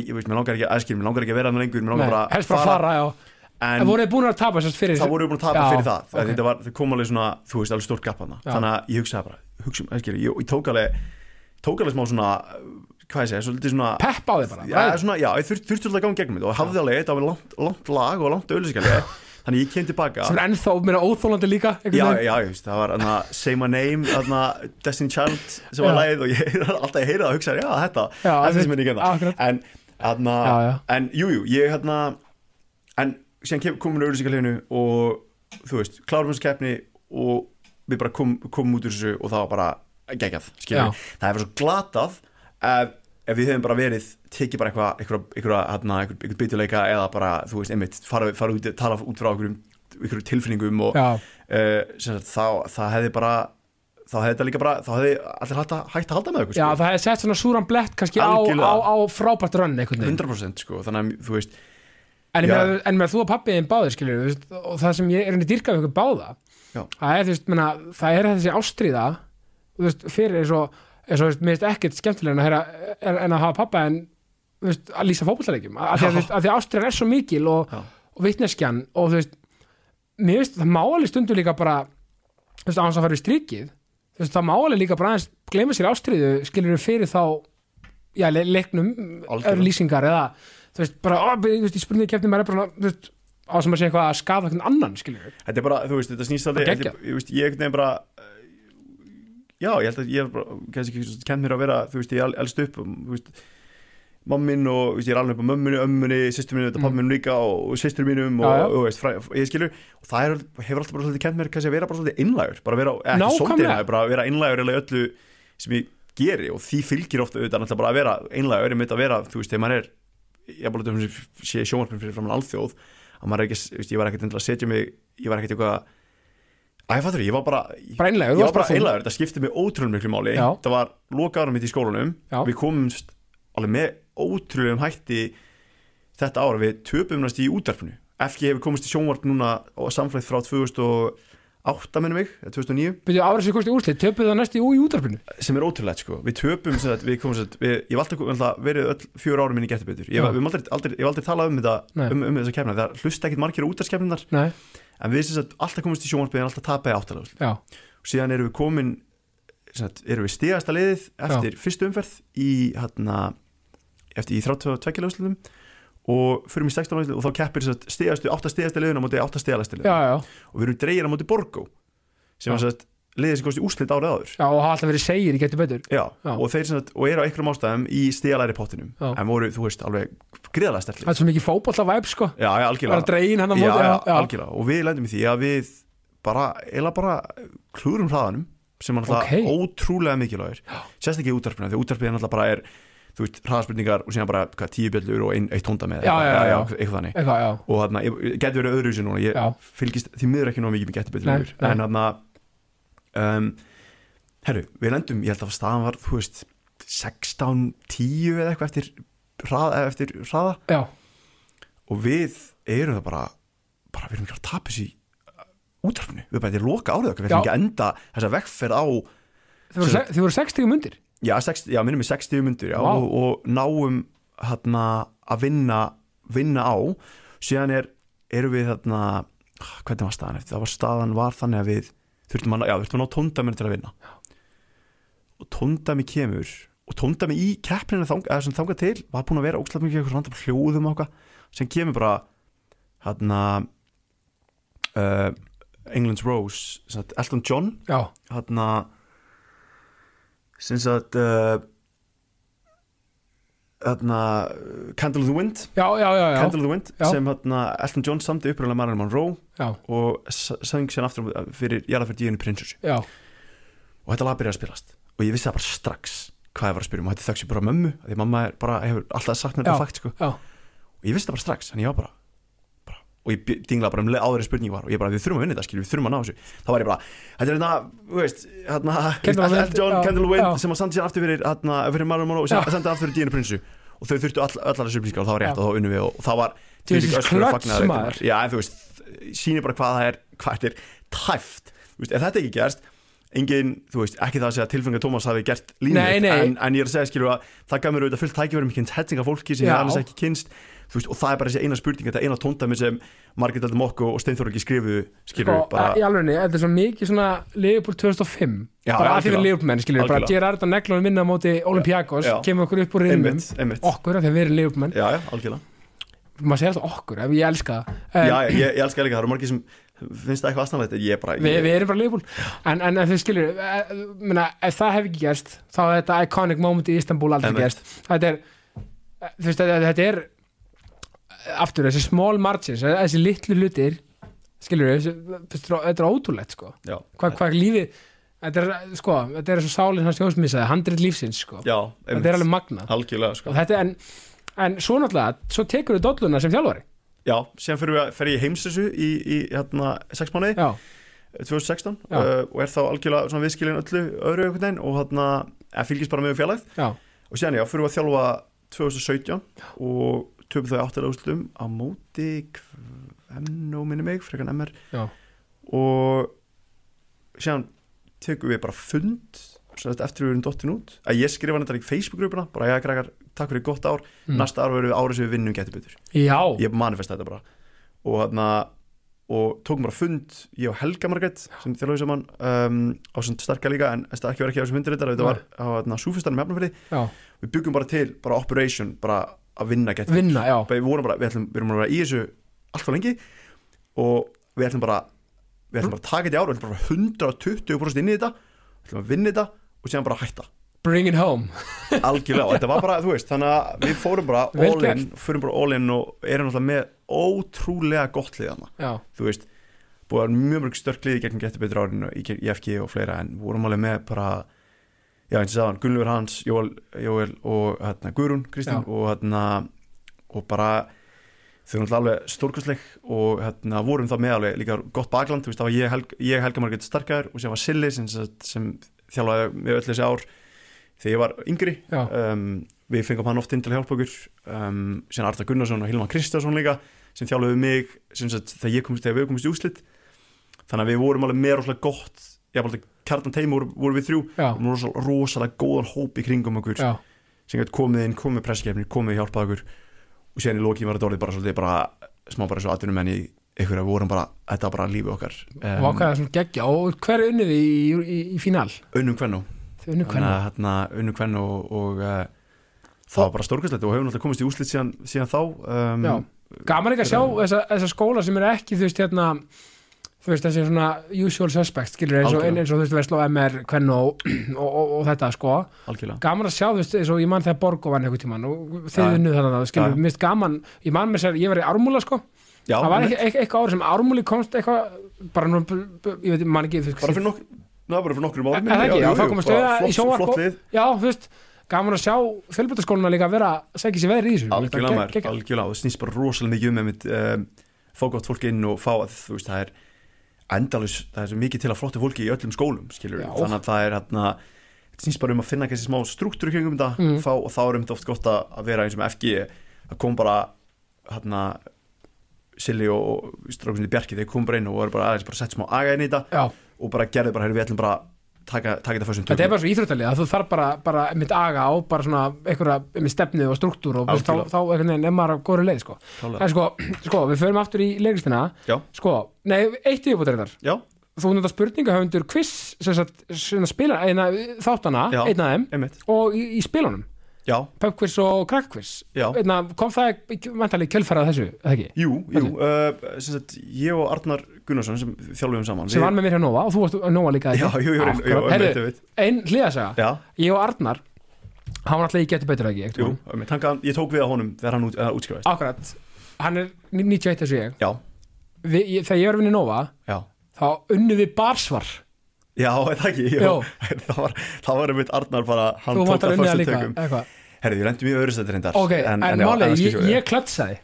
ég, ég veist, mér langar ekki að æskil, mér langar ekki að vera hann lengur mér langar bara að fara, en voruð þið búin að tapa sérst fyrir það voru búin að tapa Já, fyrir það ok. okay. þetta var, það kom alveg svona, þú veist, alveg stórt gap þannig að ég hugsaði bara, hugsa, æskil, ég, ég tók alveg tók alveg smá svona hvað ég segja, svolítið svona Pepp á þig bara já, svona, já, ég þurfti þurft svolítið að ganga gegnum þetta og hafði alveg, þetta var langt, langt lag og langt auðlýsingali þannig ég kem tilbaka. Sem er ennþá meira óþólandi líka já, já, ég veist, það var hana, Say My Name, hana, Destiny Child sem var lagið og ég alltaf ég heyrði það og hugsaði, já, þetta, þetta sem er Akkurat. en, hana, Já, já. en, jú, jú, ég hérna en síðan komum við auðlýsingalífinu og þú veist, klárum þessu keppni og við bara kom, komum út úr þessu og það var bara geggjað, það hefur svo glatað ef, ef við hefum bara verið tekið bara eitthvað eitthvað, eitthvað, hérna, eitthvað, eitthvað bytjuleika eða bara, þú veist, einmitt, fara, fara út tala út frá einhverjum, tilfinningum og uh, sagt, þá, það hefði bara þá hefði þetta líka bara, þá hefði allir hægt að, hægt að halda með okkur já, sko. það hefði sett svona súran blett kannski á, Algjörlega. á, á frábært rönn einhvern veginn 100% sko, þannig að þú veist En en með þú og pappiðin báðir skilur og það sem ég er henni dýrkað við ykkur báða Já. það er, þú veist, meina, það er þessi ástríða þú veist, fyrir eins og eins og, þú veist, mér finnst ekkert skemmtilega en að, en, en að hafa pappa en þú veist, að lýsa fótballalegjum að, því að, að að ástríðan er svo mikil og, og vitneskjan og þú veist, mér veist, það má alveg stundu líka bara þú veist, á hans að fara í strikið þú veist, það má alveg líka bara aðeins gleyma sér ástríðu skilur eða þú veist, bara, ó, þú veist, í spurningi kefni maður er bara, þú veist, á sem að segja eitthvað að skafa einhvern annan, skilur við þetta er bara, þú veist, þetta snýst aldrei þetta, geggjað. ég, ég veginn bara uh, já, ég held að ég hef bara, kannski ekki kent mér að vera, þú veist, ég el- elst upp og, þú veist, mammin og, þú veist, ég er alveg upp á mömmunni, ömmunni, sýstur mínu, þetta Mm. pappi mínum líka og, og sýstur mínum og, Já, já. og, þú veist, fræ, ég skilur og það er, hefur alltaf bara svolítið kent mér kannski að vera bara svolítið innlægur, bara vera, ekki Nákvæmlega. svolítið innlægur, bara vera innlægur eða öllu sem ég geri og því fylgir ofta auðvitað náttúrulega bara að vera einlægur, einmitt að vera, þú veist, þegar maður er ég bara um sé sjónvarpin fyrir framan alþjóð að maður er ekki, veist, ég var ekkert endilega að setja mig ég var ekkert eitthvað að ég fattur, ég var bara þú ég var bara einlægur, þetta skipti mig ótrúlega miklu máli. Já. það var loka ára mitt í skólanum. Já. við komumst alveg með ótrúlegum hætti þetta ára við töpum næst í útvarpinu. FG hefur komist í sjónvarp núna og samflætt frá 2008 minnum mig, eða 2009 byrjuðu árið sér kosti úrslit, töpuðu það næstu í útarpinu sem er ótrúlegt sko. Við töpum sem sagt, við komum sem sagt, við, ég alltaf alltaf verið öll fjör árum minni getur betur ég, Já. við höfum aldrei, aldrei, ég hef aldrei talað um þetta um, um þessa kemna, það hlusta ekkit margir útarskemninar Nei, en við sem sagt alltaf komumst í sjónvarpið en alltaf tapaði áttalega já, og síðan erum við komin sem sagt, erum við stigasta liðið eftir fyrstu umferð í hérna eftir í 32 leðuslutum og fyrir í 16 leðuslutum og þá keppir stigastu, átta stigasta liðun á móti átta stigalæstu liðun já, já, og við erum dreigir á móti Borgó sem sem sagt, liðið sem kosti úrslit árið áður. Já og hafa alltaf verið segir í getur betur. Já, Já. og þeir sagt, og eru á einhverjum ástæðum í stigalæri pottinum Já. en voru, þú veist, alveg gríðalega Það stertli er svo mikið fótbolta væp sko. Já, já, Bara algjörlega. Og við lendum í því að við bara, eila bara klúrum hraðanum sem er náttúrulega Ok. ótrúlega mikilvægur. Sérstaklega í útarpinu, því útarpinu náttúrulega bara er þú veist, hraðaspurningar og síðan bara hvað, tíu bjöllur og ein, eitt tónda með eitthvað. þannig. Og þarna, geti verið öðru núna, ég Já. fylgist því miður ekki nóg mikið með lengur. nei. en þarna um, herru, við lendum ég held að staðan var, þú veist 16-10 eða eitthvað eftir hraða, eftir hraða. Já, og við erum það bara bara við erum ekki að tapa þessi útvarpinu, við erum bara til að loka árið okkar. Við erum ekki að enda þessa vegferð á þið voru 60 mundir já, 60, já minnum við 60 myndur já, Vá. og, og náum hérna að vinna vinna á, síðan er erum við þarna hvernig var staðan eftir, það var staðan var þannig að við þurftum að, já, þurftum að ná tóndamir til að vinna. Og tóndami kemur og tónda mig í keppninu þang, sem þangað til var búin að vera óslæð mikið eitthvað hljóðum eitthvað sem kemur bara hérna uh, England's Rose Elton John hérna sem sagt uh, hérna Candle in the Wind. Já, já, já, já, Candle in the Wind sem hérna Elton John samti uppröðlega Marilyn Monroe já, og s- söng sér aftur fyrir jarðafyrir Díunu Prinsessu og þetta lag byrjaði að spilast. Og ég vissi það bara strax hvað ég var að spyrja um. Og þetta þekks ég bara mömmu því mamma bara, hefur alltaf sagt mér þetta fakt sko. og ég vissi það bara strax þannig ég var bara og ég dinglaði bara um áður en spurning var og ég bara við þurfum að vinna þetta skilur við þurfum að ná þessu. Þá var ég bara þetta er hérna þú veist hérna Elton John já, Candle Wind já. sem að standa sér aftur fyrir hérna fyrir Marilyn Monroe og sem sendi aftur fyrir Díunu Prinsessu og þau þurftu all, allar þessu upplýsingar og það var rétt Já. og þá unnum við og, það var þvílík öskur og maður. já en þú veist sýnir bara hvað það er hvað þetta er tæft. Þú veist ef þetta ekki gerst engin, þú veist, ekki það að segja að tilfengar Tómas hafi gert línu en, en ég er að segja skilur að það gaf mér auðvitað fullt tækifærum ekki hettinga fólki sem ég alveg ekki kynst veist, og það er bara þessi eina spurning þetta eina tóndæmi sem Margit Aldur Mokko og Steinþór ekki skrifuðu skilur sko, bara, í alveg þetta er svo mikið svona Liverpool 2005 Já, bara að því við Liverpool menn, skilur, bara Algjörlega. gera þetta neglunum minna móti Olympiakos, kemur okkur upp úr rinnum okkur, af því að við erum Liverpool menn. Já, já, algjörlega. Maður segir alltaf okkur, ég elska það. Já, ég, ég elska líka, það eru margir sem finnst það eitthvað aðstæðanlegt ég er bara við, ég, við erum bara Liverpool. En, en þið skilur, eh, minna, ef það hef ekki gerst þá er þetta iconic moment í Istanbul aldrei gerst. Þetta er, eh, þú veist, þetta er aftur, þessi small margins þessi litlu hlutir skilur við, þetta er ótrúlegt sko. Já, hvað, hvað lífið þetta er, sko, þetta er svo sálinn hans Jónsmissaði, handrið lífsins, sko. Já, þetta er alveg magnað. Sko. en, en svo náttúrulega, svo tekur við dolluna sem þjálfari. Já, síðan fyrir við að fer ég heimsessu í, í hérna, sex mánuði. Já, 2016 Já. uh, og er þá algjörlega viðskilin öllu öðru veginn og hérna eða fylgist bara með fjallæð já, og síðan já, fyrir við að þjálfa 2017 og töfum þau áttalega úrslutum á móti MNO minni mig, frekar en MR já, og síðan tekum við bara fund eftir við erum dottin út. Að ég skrifa þetta í Facebook-grupuna bara já, grækar, takk fyrir gott ár. Mm. næsta ár verður við árið sem við vinnum getur betur. Já, ég manifesta þetta bara. Og hérna og tókum bara fund, ég og Helga Margrét sem þjálfum saman um, á svona sterka líka en þetta ekki verið ekki á þessum fundir þetta var á súfistanum hefnafriði já, við byggum bara til, bara operation bara að vinna getur vinna, já. Við vorum bara, við ætlum, við erum bara í þessu alltaf lengi og við ætlum bara við ætlum bara að taka þetta í ár, við ætlum bara 120% inn í þetta, við ætlum að vinna þetta og síðan bara hætta, bring it home. Algjörlega og þetta var bara, þú veist, þannig að við fórum bara all in, fórum bara all in og erum náttúrulega með ótrúlega gott lið já, þú veist búið mjög mörg störk liði gegn getur betur árinu í, í FG og fleira en vorum alveg með bara já eins og sagðan, Gunnlaugur Hans, Jóel, Jóel og hérna, Guðrún, Kristín Já. og hérna og bara þau eru náttúrulega alveg stórkostleik og hérna vorum það með alveg líka gott bakland, þú veist, það var ég, Helg, ég Helga Margrét Starkar og sem var Silli sem, sem, þjálfaði með öll þessi ár þegar ég var yngri. Um, við fengum hann oft inn til okkur. Um, síðan Arta Gunnarsson og Hilma Kristjánsson líka sem þjálfuðu mig sem sagt, þegar, ég komst, þegar við komist í úslit þannig að við vorum alveg með rosalega gott ég bara kjartan teimi voru, voru við þrjú. Og rosalega, góðan hóp í kringum okkur. Já, sem gæti komið inn, komið með presskefni komið að hjálpa okkur. Og síðan í lokin var þetta orðið bara svolítið bara smá bara svo atvinnum en í ykkur að vorum bara, þetta var bara lífið okkar. Og ákveða svona geggja. Og hver er unnið í, í, í, fínal unnum að hérna, unnum kvennu og, og uh, það var bara stórkastlegt og hefur náttúrulega komist í úslit síðan, síðan þá um, gaman ekki að sjá þessa, þessa skóla sem eru ekki þú veist hérna þú veist þessi svona usual suspect skilur eins og, eins og þú veist Vestló MR Kvenn og, og, og, og þetta sko. Algjörlega. Gaman að sjá þú veist eins og ég man þegar Borgo vann einhvern tímann og Já. þið unnuð þannig að skilur Já. mist gaman ég man með sér ég var í ármúla sko. Já, það var einmitt. ekki, ekki, eitthvað árið sem ármúli komst eitthvað bara nú ég veit man ekki bara fyrir fyrir nokkur Er- er það komum stöða í lið, já þú veist gaman að sjá fjölbjörnskóluna líka vera að segja sér veðri í þessu algjörlega það snýst bara rosalega mikið um einmitt, um, fá gott fólk inn og fá að þú veist, það er endalus, það er svo mikið til að flottu fólki í öllum skólum, skilur Já. þannig að það er hérna, þetta snýst bara um að finna kannski smá struktúr kringum þetta Mm. fá, og þá er um þetta oft gott að að vera eins og með FG það kom bara hérna Silli og, og strákunni Bjarki þeir kom bara inn og voru bara aðeins bara sett smá aga inn í þetta já og bara gerði bara, heyrðu, við ætlum bara taka, taka þetta fyrst um Þetta er bara svo íþróttalið að þú þarf bara, bara mitt aga á bara svona einhverja með stefnu og struktúr og þá, þá er maður á góru leið sko. En sko, sko, við förum aftur í leiklistina. Sko, nei, eitt Já, þú nefnda spurningahöfundur quiz sem sagt, sem að spila eina, þáttana, einn af þeim og í, í spilunum, pubquiz og einna, kom það vantarlega kjölfarað þessu, eða ekki? Jú, jú, uh, sagt, ég og Arnar Gunnarsson sem þjálfum saman sem var með mér hjá Nova og þú varst Nova líka Já, jú, jú, jú, einmitt ein hliðasaga, ég og Arnar hann var alltaf í getur betur ekki jú, einmitt, hann, ég tók við á honum þegar hann út, uh, útskrifaðist. Akkurat, hann er 91 þessu ég. Vi, þegar ég var í Nova já. þá unnu við barsvar. Já, það ekki, það var, einmitt Arnar bara, hann tók það fyrstu tökum. eða Herði, við lendum í öðru stættir reyndar ok, en, en, máli, ég, ég klötsaði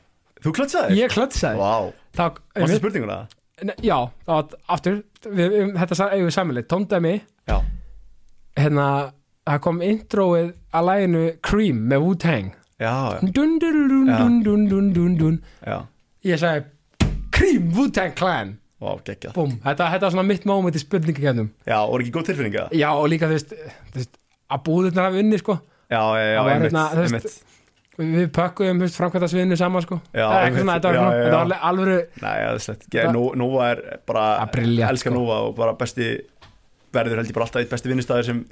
Þú klötsaði? ég klötsaði varstu einmitt, spurninguna? ne- já, þá aftur við, þetta eigum við sammeilið, tóndæmi Já, hérna, það kom introið að læginu Cream með Wu-Tang. Já, já, dun dun dun Já. dun dun dun dun dun. Já. Ég sagði Cream Wu-Tang Clan. Geggjað. Búm, þetta, þetta var svona mitt moment í spurningakefnum Já, voru ekki góð tilfinninga? já og líka þú veist, þú veist að búðurnar hafa unni sko Já, já, já, Það einmitt, hérna, einmitt við, veist, framkvæmtasviðinu saman sko Já, Eða eitthvað einmitt. svona, þetta var, Já, já, þetta já. var alveg Nei, það er slett Það- Nova er bara, brilliant, elskar sko. Nova og bara besti verður held ég bara alltaf eitt besti vinnustæður sem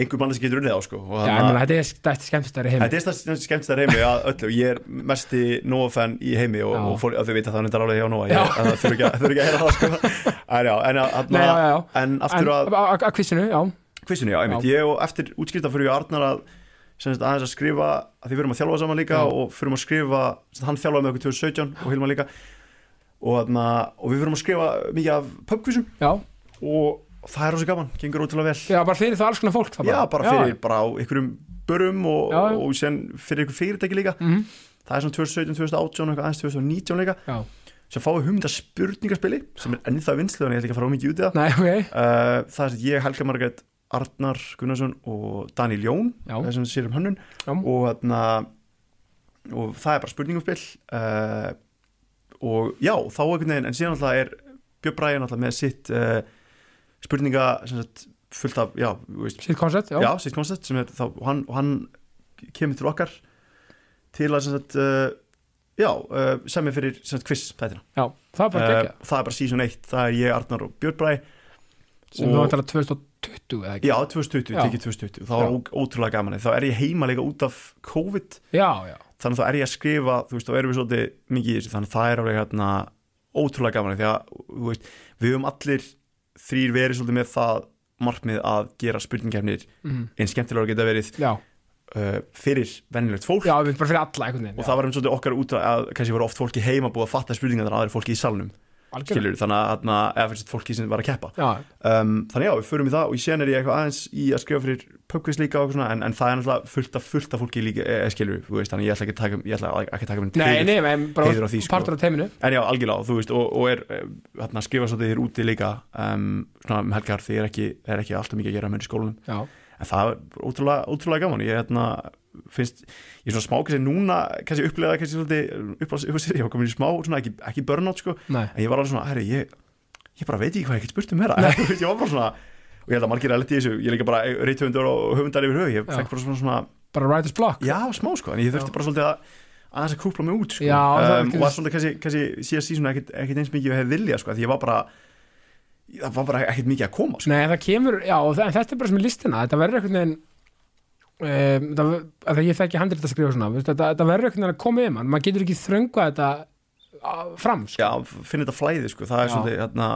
einhver mann sem getur unnið á sko já, ég meina, þetta er skemmtistæri heim Þetta er stærst skemmtist að heimi að öllu ég er mesti Nova-fan í heimi og, Já. og fólk, að þau vita það hann er alveg hjá Nova Já. ég, að það þurfi ekki, að- þurfi ekki að heyra það sko. en, já, en, að, Nei, já, já, já. en aftur að að, að, að kvissinu, já, kvissinu, já, einmitt, ég og eftir útskrifta fyrir ég að aðeins að skrifa að því við erum að þjálfa saman líka Já. og fyrir að skrifa, hann þjálfaði með okkur 2017 og Hilma líka. Og, þarna, og við fyrir að skrifa mikið af pubquizum. Já, og það er rosa gaman, gengur ótrúlega vel. Já, bara fyrir það alls konar fólk já, bara. fyrir bara á einhverjum börum og, Já, já. og fyrir einhver fyrirtæki líka. Mm það er svona 2017, 2018 og eitthvað aðeins 2019 líka. Já, sem fáið hugmynda spurningaspili sem er ennþá vinslu en ég ætla ekki að fara á mikið út í það. Nei, ok. Uh, það er sem ég, Helga Margrét Arnar Gunnarsson og Daniel Jón það sem sér um hönnun. Og, þarna, og það er bara spurningaspil uh, og já, þá einhvern veginn en síðan alltaf er Björn Bræðin alltaf með sitt uh, spurninga sem sagt, fullt af, já, veist, sitt koncept, já, já, sitt koncept sem er þá, og hann, og hann kemur til okkar til að sem sagt, uh, já, uh, semja fyrir sem sagt, quiz þættina. Já, það er bara geggja það er bara season 1, það er ég, Arnar og Björn Bræ sem við vantar að 2020 eða ekki? Já, 2020, Já. tekið 2020 þá var ótrúlega gaman. Þá er ég heima líka út af COVID. Já, já, þannig þá er ég að skrifa, þú veist, þá erum við svolítið mikið í þessu, þannig að það er alveg hérna ótrúlega gaman. Því að, þú veist, við höfum allir þrýr verið svolítið með það markmið að gera spurningkefnir mm. eins skemmtilega að geta verið uh, fyrir venjulegt fólk. Já, við bara fyrir alla veginn og það var um svolítið okkar út að kannski voru oft fólki heima búið að fatta spurningar að aðri fólki í salnum skilur, þannig að eða fólki sem var að keppa. Já, um, þannig já, við förum í það og í sen er ég eitthvað aðeins í að skrifa fyrir pubquiz líka svona, en, en það er náttúrulega fullt af, fullt af fólki líka, e, skilur, veist, þannig ég ætla ekki að taka, ég ætla ekki að taka minn bara heiður á því, sko. en já, algjörlega, þú veist, og, og er eh, hérna, skrifa svolítið þér úti líka um, svona um helgar því er ekki, er ekki alltaf mikið að gera með í skólanum, já, en það er ótrúlega, ótrúlega gaman, ég hérna finnst, ég er svona smá kannski núna kannski upplega kannski svolítið uppláðs, ég var komin í smá, svona ekki, ekki burnout sko, nei, en ég var alveg svona, herri, ég, ég bara veit ekki hvað ég get spurt um veist, ég var bara svona, og ég held að margir að leta í þessu ég líka bara reythöfundur og höfundar yfir höf ég fekk bara svona, svona bara writer's block já, smá sko, en ég þurfti Já. bara svolítið að aðeins að kúpla mig út sko. Já, um, og var svolítið kannski, kannski síðast síðan ekkit eins mikið við hefði vilja sko, því ég var bara það var bara ekkit mikið að koma sko. Nei, það kemur, já, og það, þetta er bara sem er listina þetta verður einhvern veginn um, það, að ég þekki handrið að skrifa svona þetta, þetta verður veginn að koma um maður getur ekki þröngvað þetta fram sko. já, finna þetta flæði sko, það er Já. svolítið hérna,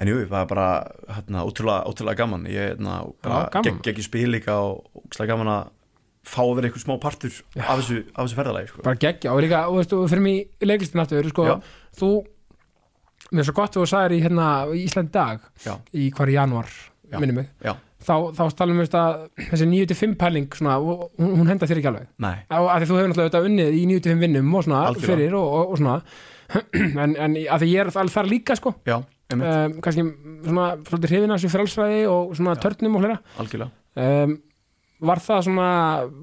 en jú, það er bara hérna, ótrúlega, ótrúlega gaman ég hérna, bara Já, gaman. gegg ekki spil líka og ótrúlega gaman að fá að vera eitthvað smá partur Já. af þessu, þessu ferðalagi sko. bara geggja og líka, og veist, og fyrir mig leiklistin aftur, sko, Já. þú mér er svo gott þú sagðir í hérna í Ísland dag, Já. í hvar í januar minni mig, Já. Þá, þá stalum við að þessi 9-5 pæling svona, hún, hún henda þér ekki alveg. Nei, af því þú hefur náttúrulega auðvitað unnið í 9-5 vinnum og svona Algjörlega. fyrir og, og, og svona. En, en af því ég er alveg þar líka sko. Já, um, kannski svona svolítið hrifin af þessu frálsræði og svona Já. törnum og hlera um, var það svona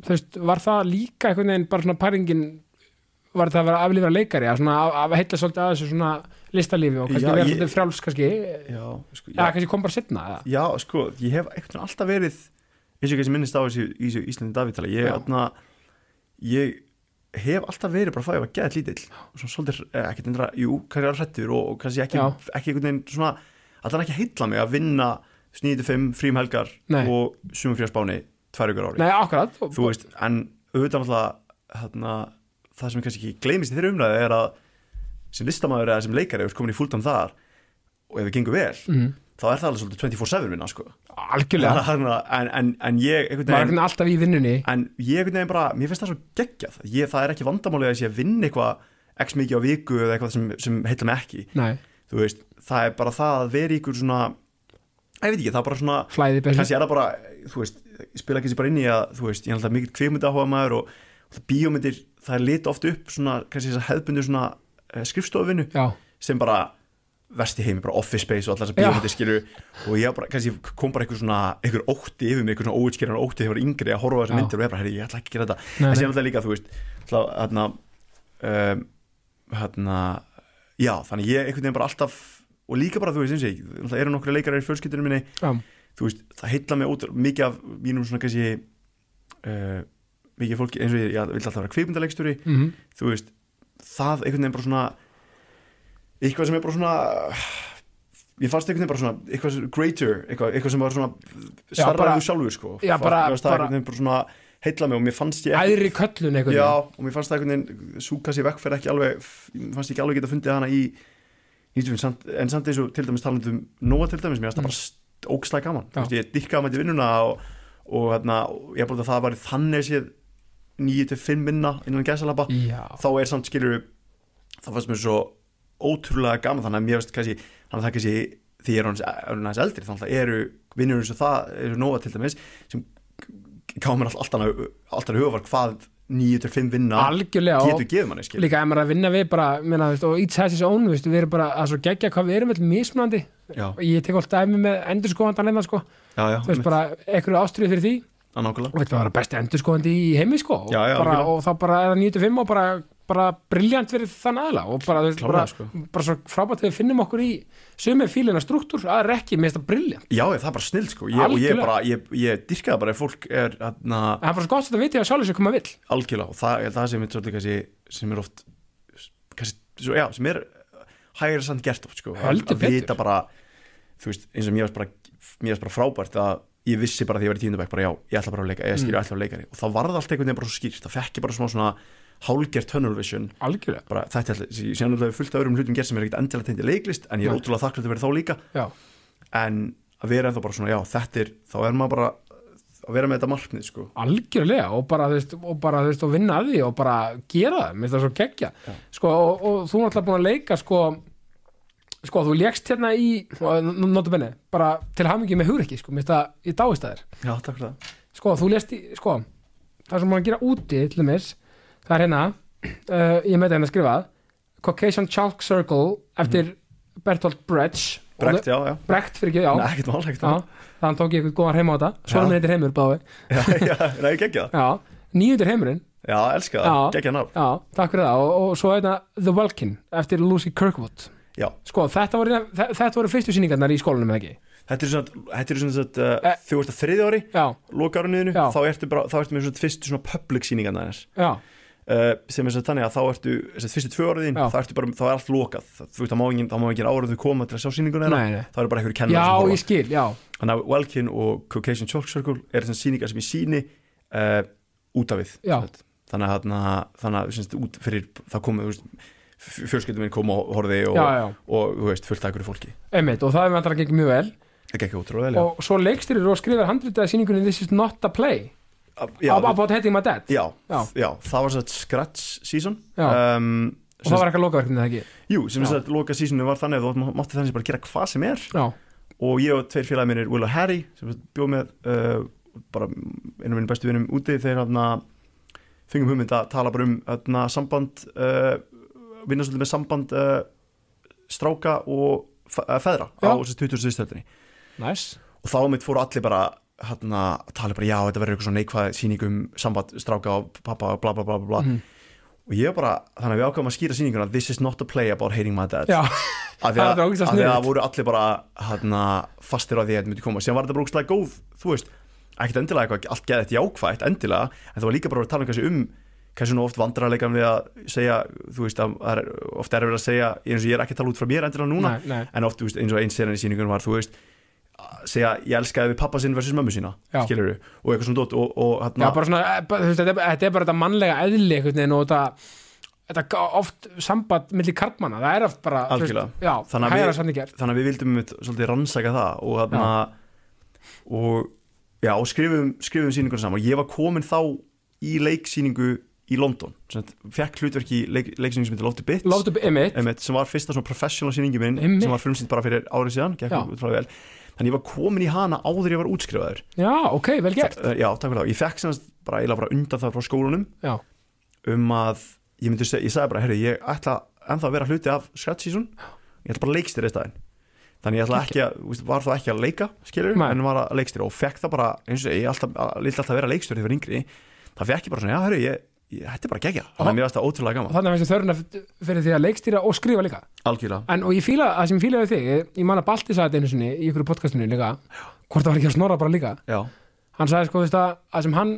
veist, var það líka einhvern veginn bara svona pæringin var það að vera aflifra leikari að, að, að heilla svolítið að þessu svona listalífi og kannski Já, vera svolítið fráls kannski, Já, sko, já, kannski kom bara setna? Já, sko, ég hef veginn alltaf verið eins og kannski minnist á þessu Íslandi Davíðtala ég, Já. atna, ég hef alltaf verið bara að ég var geðað lítill og svona svolítið, eh, ekkert einhverja, jú, kannski alveg hrættur og, og kannski ekki, ekki einhvern veginn svona allan ekki heilla mig að vinna 9-5 frím helgar Nei. og sumum frí á spáni tvær ykkur ári Nei, akkurat þú veist, en auðvitað náttúrulega hérna, það sem kannski ekki gleymist í þeirra umræðu er að sem listamæður eða sem leikari ert komin í fulltime þar og ef það gengur vel Mhm. þá er það alveg svolítið 24-7 vinna sko. Algjörlega. Að- en, en, en ég er veginn, alltaf í vinnunni. en ég bara mér finnst það svo geggjað. Ég, það er ekki vandamálið að ég sé að vinna eitthvað x mikið á viku eða eitthvað sem, sem heilla mig ekki. Nei, þú veist, það er bara það að vera ykkur svona ég veit ekki, það er bara svona kannski er það bara, þú veist ég spila ekki sér bara inn í að, þú veist, ég er alltaf mikið kvikmynda áhuga maður og, og bíómyndir það er lit oft upp svona, kannski þess að hefðbundu svona uh, skrifstofinu Já, sem bara verst í heimi, bara office space og allar þessar Já. bíómyndir skilur og ég bara, kannski kom bara einhver svona einhver ótti yfir mig, einhver svona óutskýran ótti þegar ég var yngri að horfa á þessar myndir og ég bara, herri, ég ætla ekki að gera þetta. Nei, en nei. sem alltaf líka, þú veist alltaf, hérna um, hérna já, þannig ég einhvern veginn bara alltaf og líka bara, þú veist, eins og ég, alltaf eru nokkru leikarar í fjölskyldunum minni. Já, þú veist, það heilla mig út mikið af mínum svona kannski uh, mikið fólki, eins og ég, ég vil alltaf vera kvikmyndaleikstjóri, mhm, þú veist það einhvern veginn bara svona eitthvað sem er bara svona ég fannst einhvern veginn bara svona eitthvað greater, eitthvað, eitthvað sem var svona starraðu bara- sjálfur sko. Já, bara- það bara- veginn bara svona heilla mig og mér fannst ég æðri köllun einhvern já, og mér fannst það einhvern veginn súka sér vekk fyrir ekki alveg fannst ég ekki alveg geta fundið hana í, en samt eins og til dæmis talandi um Nóa til dæmis, mér fannst það bara gaman. Mm. Já. Þú veist, ég dyrkaði til vinnuna og, og, hérna, ég búið að það var þannig séð 9-5 minna innan gæsalappa þá er samt skilur það fannst mér svo ótrúlega gaman þannig að mér veist kannski þannig að það kannski því ég er hans, hans eldri þannig að eru vinnur eins og það eru nóga til dæmis sem gáði mér alltaf alltaf hugafar hvað 9-5 vinna algjörlega getur gefið manni skilur líka ef maður er að vinna við bara minna, veist, og each has his own, veist, við erum bara að svo gegja hvað við erum allir mismunandi. Já, ég tek alltaf dæmi með endurskóðandan hérna sko, já, já, þú veist bara einhverju ástriði fyrir því. að og þetta var besti endurskóðandi í heimi sko. Og, Já, já, bara, og þá bara er það 95 og bara, bara briljant fyrir þann aðla og bara, veist, Klárlega, sko. bara svo frábært að við finnum okkur í sumir fílina struktúr, aðra ekki, mér finnst það briljant já, það er bara snill sko. Ég, og ég, ég, ég dyrkaði bara ef fólk er en það er bara svo gott að þetta viti að sjálfur sér koma vill. Algjörlega og það, að það sem, kannski, sem er oft kannski, svo, já, sem er hægir samt gert oft sko, að, að vita bara þú veist, eins og mér varst bara mér varst bara frábært að ég vissi bara því ég var í tíundabæk bara já, ég ætla bara að leika, ég skilja mm. ætla að leikari og þá var það allt einhvern veginn bara svo skýrt, það fekk ég bara smá svona hálgert tunnel vision. Algjörlega, bara þetta er alltaf, síðan er það fullt af öðrum hlutum gert sem er ekkert endilega tegndi leiklist en ég er ótrúlega þakklægt að vera þá líka. Já, en að vera ennþá bara svona, já, þetta er þá er maður bara að vera með þetta markmið sko. algjörlega og bara, þú veist, og bara, þú veist, og vinna að því og bara gera það, mér finnst það svo geggja sko, og, og þú er alltaf búin að leika sko, sko, þú lékst hérna í og notu benni, bara til hamingi með hugreiki, sko, mér finnst það í dáist að þér. Já, takk fyrir það. Sko, þú lést í, sko það sem maður að gera úti, til dæmis það er hérna, uh, ég með það hérna skrifað Caucasian Chalk Circle eftir Bertolt Brecht. Brekt, já, já, Brecht fyrir ekki, já, Nei, ekkert mál, ekkert mál. þannig tók ég eitthvað góðan heim á þetta. Svona minn heitir heimur, báði já, já, það já, nýjundur heimurinn. Já, elska það, geggja nafn. Já, takk fyrir það. Og, og svo hérna The Welkin eftir Lucy Kirkwood já, Sko, þetta voru, þe- þetta voru fyrstu sýningarnar í skólanum eða ekki? þetta er svona, þetta er svona uh, Eh. þú ert að þriði ári, Já, lokarunuðinu Já. þá ertu, bara, þá ertu með svona fyrstu svona public sýningarna þess já, uh, sem er þannig að þá ertu þess fyrstu tvö áriðin, Já. þá ertu bara, þá er allt lokað þú veist, það má engin, þá má engin áraðu koma til að sjá sýninguna þeirra, þá eru bara einhverju kennar Já, ég skil, já, þannig að Welkin og Caucasian Chalk Circle er þessar sýningar sem ég síni uh, út af við Já. þannig að þarna- þannig að syns, út fyrir það komið þú veist, fjölskyldum minn kom og horfði og, já, já. og þú veist, fullt af einhverju fólki. Einmitt, og það er með mjög vel. Það gekk ótrúlega vel já. og svo leikstyrir og skrifar handritaði sýningunni This is not a play. Já, about hating my dad. Já, það var svo scratch season. Um, og það var eitthvað lokaverknið það ekki? Jú, sem Já. þess að loka seasonu var þannig að þú mátti þannig bara gera hvað sem er. Já, og ég og tveir félagi mínir, Will og Harry sem bjóð með uh, bara einu af minn bestu vinnum úti þeir hana, fengum hugmynd að tala bara um hana, samband uh, vinna svolítið með samband uh, stráka og uh, feðra Já. á þessu 20. stöldinni næs og þá mitt fóru allir bara hana, að tala bara já, þetta verður eitthvað svona neikvæð sýning um samband stráka og pappa og bla bla bla bla. Mhm. og ég bara, þannig að við ákvæmum að skýra sýninguna this is not a play about hating my dad Já, af því að, það voru allir bara hana, fastir á því að þetta myndi koma sem var þetta bara ógeðslega góð, þú veist ekkert endilega eitthvað allt geðið jákvætt endilega en það var líka bara að tala um, kannski um svona oft vandrarleikan við að segja þú veist, að, að oft er verið að segja eins og ég er ekki að tala út frá mér endilega núna nei, nei, en oft þú veist, eins og eins senan í síningunum var þú veist, að segja ég elskaði við pappa sinn versus mömmu sína, Já. skilur og eitthvað svona dót og, og já, hérna, bara svona, eh, þú veist, þetta, er- bara þetta mannlega eðli einhvern veginn og þetta þetta oft samband milli karlmanna, það er oft bara Algjörlega. já, Þannig að við- þannig að við vildum mitt, svolítið rannsaka það og hérna og já, og skrifum, skrifum síningunum saman og ég var komin þá í leiksýningu í London, fekk hlutverki í leik, leiksýningu sem heitir Lofty Bits Emmitt, einmitt, sem var fyrsta svona professional sýningi minn Einmitt. sem var frumsýnd bara fyrir árið síðan þannig ég var komin í hana áður ég var útskrifaður. Já, ok, vel gert. Uh, já, takk fyrir það, ég fekk semast bara, eiginlega bara undan það frá skólanum já, um að ég myndi segja, ég sagði bara, herri, ég ætla ennþá að vera hluti af scratch season. Ég ætla bara að leikstýra í staðinn. Þannig ég ætla ekki að, var þá ekki að leika skilur, Nei. en var að leikstýra og fekk það bara, eins og ég, ég alltaf, að vera leikstýra þegar ég var yngri, það fekk ég bara svona, já, herri, ég, ég þetta er bara gegja, þannig að mér varst það ótrúlega gaman. Þannig að þessi þörfina fyrir því að leikstýra og skrifa líka. Algjörlega, en og ég fíla, það sem ég fílaði þig ég, ég man að Balti sagði þetta einu sinni í ykkur podcastinu líka hvort það var ekki að snorra bara líka. Já, hann sagði sko, þú veist að, að sem hann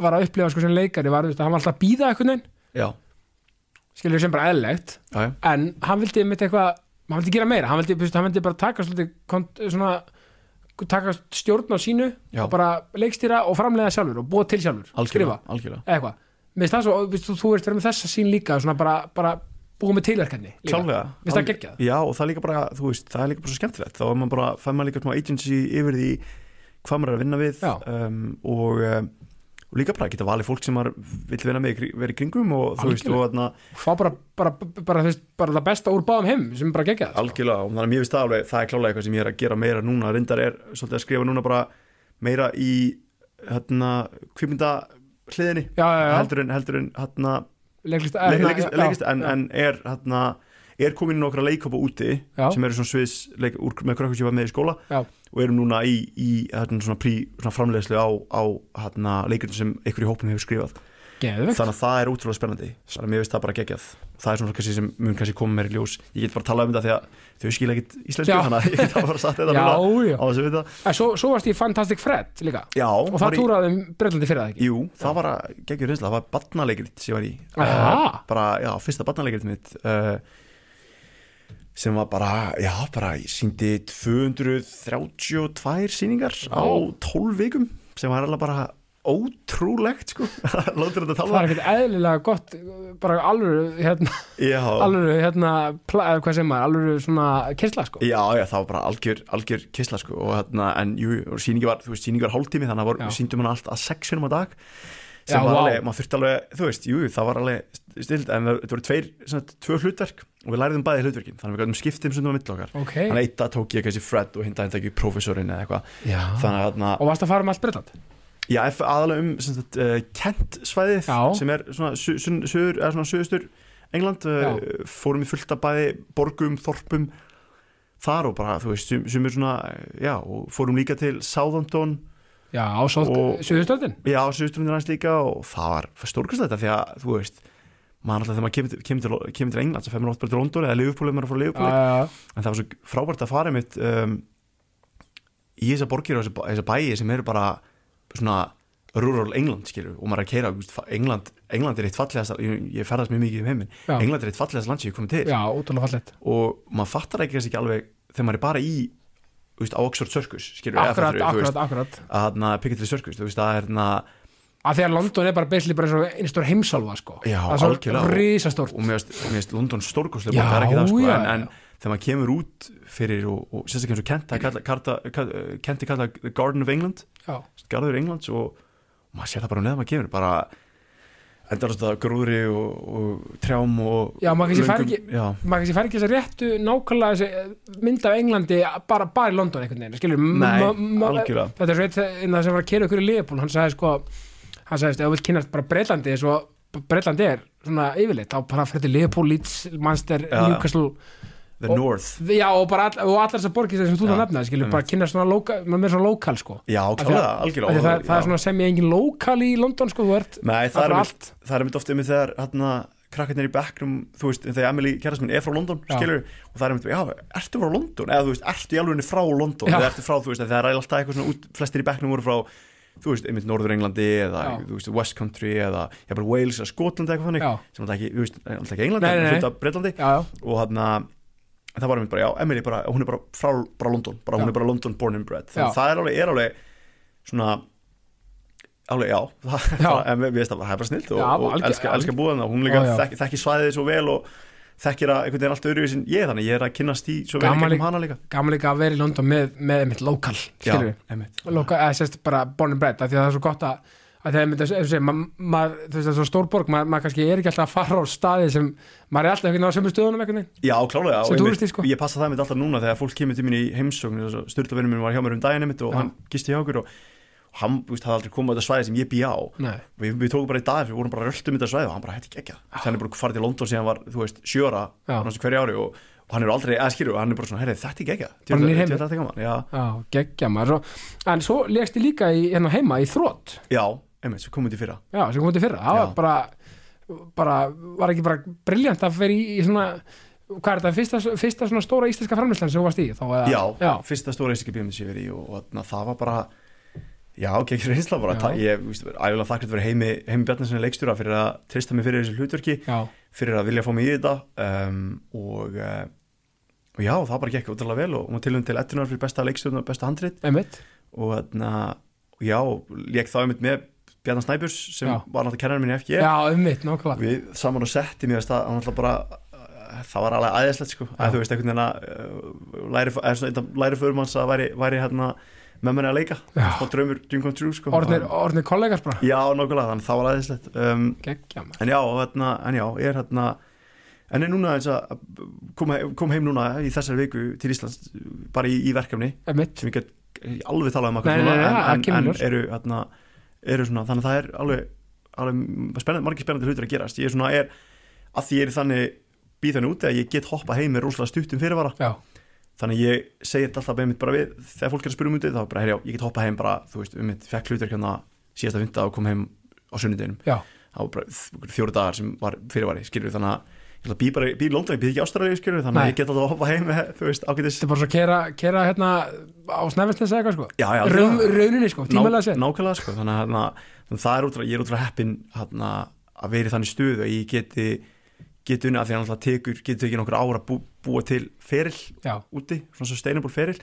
var að upplifa sko sem leikari var, þú veist, að hann var alltaf að býða eitthvað neinn, skilur sem bara eðlilegt. Já, já. en hann vildi mitt eitthvað hann vildi gera meira, hann vildi, veist, hann vildi bara taka svolítið, kont, svona taka stjórn á sínu Já. og bara leikstýra og framlega sjálfur og búa til sjálfur, skrifa, algjörlega, algjörlega. eða eitthvað mér finnst það svo, þú veist verið með þessa sín líka svona bara, bara búa með tilverkefni klálega Mér finnst það geggjað. já og það er líka bara, þú veist, það er líka bara svo skemmtilegt. Þá er maður bara, fær maður líka smá agency yfir því hvað maður er að vinna við um, og, um, og líka bara geta valið fólk sem maður vill vinna með í kringum og þú veist, og þarna fá bara, bara, bara, þú veist, bara það besta úr báðum heim sem bara geggjað sko. algjörlega og þannig að mér finnst það alveg, það er klálega eitthvað sem ég er að gera meira núna, reyndar er svolítið að skrifa núna bara meira í hérna, kvipmynda hliðinni já, já, já, heldur en, heldur en hérna, leikist, já, leikist, en, en er hérna, er komin inn nokkra leikópa úti sem eru svona sviðs leik, úr, með krökkur sem ég var með í skóla Já. og erum núna í, í hérna, svona, prí, svona framleiðslu á, á hérna, leikurinn sem einhver í hópnum hefur skrifað Geðveikt. þannig að það er útrúlega spennandi. Þannig að mér finnst það bara geggjað. Það er svona kannski sem mun kannski koma mér í ljós. Ég get bara að tala um þetta því að þau skilja ekkit íslensku þannig að ég get að bara sagt þetta já, já. En svo, svo varst ég Fantastic Fred líka. Já, og það í- túraði um Breitlandi fyrir það ekki? Jú, það var að geggjur reynsla. Það var barnaleikrit sem ég var í. Eh, bara, já, fyrsta barnaleikrit mitt uh, sem var bara, já, bara ég síndi 232 sýningar á Vá. 12 vikum sem var alveg bara ótrúlegt sko, lótur þetta það tala er ekkert eðlilega gott bara alveg hérna, já, alveg hérna hvað sem er, alveg svona kistla sko. Já, já, það var bara algjör, algjör kisla sko og hérna, en jú, og sýningi var, þú veist, sýningi var hálftími þannig að Já. við síndum hann allt að sexunum á dag sem Já, var vá. alveg, maður þurfti alveg, þú veist, jú, það var alveg stild, en það- voru tveir, svona, tvö hlutverk og við læriðum bæði hlutverkin, þannig að við gætum skiptum sem það mitt okkar, ok, þannig að eitt dag tók ég kannski Fred og hinda hinda ekki professorinn eða eitthvað, að og varst að fara um allt Breitland já, aðalega um uh, Kent svæðið Já. sem er svona eða suðustur England, uh, fórum í fullt af bæði borgum, þorpum þar og bara, þú veist, sem, er svona já, og fórum líka til Southampton já, á Suðustöldin já, suðustrundir hans líka og það var stórkast þetta því að, þú veist maður alltaf þegar maður kemur kemur til, kemur til England svo fer maður oft bara til London eða Liverpool ef maður frá Liverpool. En það var svo frábært að fara mitt um, í þessar borgir og þessa bæi sem eru bara svona rural England skilur og maður er að keira England, England er eitt fallegast ég, ég ferðast mjög mikið um heiminn. England er eitt fallegast land sem ég komið til. Já, og maður fattar ekki kannski ekki alveg þegar maður er bara í veist, á Oxford Circus eða akkurat, akkurat, akkurat. að Piccadilly Circus það er þarna að því að London er bara og einstór heimsálfa sko. Já, algjörlega. og mér finnst- London er það sko, en, en þegar maður kemur út fyrir og, og sérstaklega eins og Kent kalla- karta- ka- Kent er kallað The Garden of England. Garður Englands og, og maður sér það bara neðan maður kemur bara endarast að grúðri og, og trjám og Já, maður kannski fær ekki- þess að réttu nákvæmlega þessi mynd af Englandi bara, bara í London einhvern veginn, skilur Nei, algjörlega. þetta er svo eitt það sem var að kera ykkur í Liverpool, hann sagði sko hann sagði, ef þú vilt kynast bara Breitlandi svo Breitlandi er svona yfirleitt þá bara fyrir Liverpool, Leeds, Manchester Já. Newcastle, The Og- North. Já og bara all, og allar þessar borgir sem þú það nefnaði, skilur, einmitt. bara kynast svona lokal, maður er svona lokal sko. Já, því að- klálega, því algjörlega að það, það er svona sem ég engin lokal í London sko, þú ert Nei, það er einmitt, það er einmitt oft einmitt þegar hérna, krakkarnir í bekknum, þú veist, þegar Emily kærast minn er frá London, Já. skilur og það er einmitt, já, ertu frá London? Eða þú veist, ertu í alveg frá London? Eða ertu frá, þú veist, það er alltaf eitthvað svona út, flestir í bekknum voru frá þú veist, einmitt Norður Englandi eða, Já. þú veist, West Country eða, ég bara Wales eða Skotland eitthvað þannig Já, sem alltaf ekki, þú veist, alltaf ekki Englandi en hluta Breitlandi og hann það var einmitt bara, já, Emily bara, hún er bara frá bara London, bara, hún er bara London born and bred, þannig að það er alveg, er alveg svona alveg, já, það, en við veist að það er bara snilt og, Já, og elska, elska búðan og hún líka Já, já. þekki, þekki svæðið svo vel og þekkir að einhvern veginn allt öðru sem ég þannig, ég er að kynnast í svo vel gegnum líka. hana líka. gaman líka að vera í London með, með einmitt lokal, skilur við einmitt. Loka, eða sérst bara born and bred því að það er svo gott að að það er með þessu, ma, ma, þú veist það er svo stór borg maður ma kannski er ekki alltaf að fara á staði sem maður er alltaf einhvern veginn á sömu stöðunum einhvern veginn. Já, klálega, og einmitt, sko. ég passa það mitt alltaf núna þegar fólk kemur til mín í heimsókn styrlavinnum minn var hjá mér um daginn mitt og Já. hann gisti hjá okkur og hann þú veist, hafði aldrei komið á þetta svæði sem ég bý á. Nei, við, við tókum bara í dag, við vorum bara röltum þetta svæði og hann bara hætti ekki ekki þannig er bara farið til London síðan var, þú veist, sjöra Já. hverju ári og, og hann er aldrei aðskýru og hann er bara svona, herri, þetta er ekki heimur. þetta já, já, geggja maður. En svo legst ég líka í, hérna heima í þrótt já, einmitt, svo komum við til fyrra. Já, sem komið til fyrra, það var bara bara, var ekki bara briljant að fyrir í, í svona hvað er þetta, fyrsta, fyrsta svona stóra íslenska framlýslan sem þú varst í? Þá, eða, já, já, fyrsta stóra íslenski bíómynd sem ég verið í og, og na, það var bara já, ekki reynsla bara. Já. Ég, víst, ægulega þakklægt fyrir heimi, heimi Bjarnasinni leikstjóra fyrir að trista mig fyrir þessu hlutverki já, fyrir að vilja fá mig í þetta um, og, uh, og já, það bara gekk útrúlega vel og hún var tilhund til ettunar fyrir besta leikstjórn og besta handrit. Og þarna, og já, lék þá einmitt með Bjarnar Snæbjörns sem Já. var náttúrulega kennarinn minn í FG já, einmitt, nákvæmlega. Við saman og setti mér að hann náttúrulega bara uh, það var alveg aðeinslegt sko. Að þú veist einhvern veginn að uh, læri, einn af læriförum hans að væri, væri hérna með menni að leika. Já. og draumur dream come true sko. Orðnir, orðnir kollegas bara. Já, nokkulega, þannig að það var aðeinslegt um, en já, hérna, en já, ég er hérna en er núna eins að kom, kom heim núna í þessari viku til Íslands bara í, í verkefni sem ég get alveg talað um það en, en, en eru, hérna, eru svona, þannig að það er alveg, alveg spennandi, margir spennandi hlutir að gerast. Ég er svona, er, að því ég er þannig býð þannig úti að ég get hoppa heim með rosalega stuttum fyrirvara, já, þannig ég segi þetta alltaf með mitt bara við, þegar fólk er að spyrja um úti þá bara, herjá, ég get hoppa heim bara, þú veist, um mitt fekk hlutir hérna síðasta vinda og kom heim á það var bara fjóru dagar sem var fyrirvari skilur þannig að bý bara í London, ég bý ekki Ástralíu skilur þannig að ég get alltaf að hoppa heim með, þú veist, ágætis þetta er bara svo að kera, kera hérna á snæfisnes eða eitthvað sko. Já, já, Raun, rauninni sko, tímalega sér nákvæmlega sko, þannig að hérna, þannig að það er útrúlega, ég er útrúlega heppin hérna, að vera í þannig stuðu að ég geti geti unni að því að hann tekur geti tekið nokkur ára að bú, búa til feril já, úti, svona sustainable feril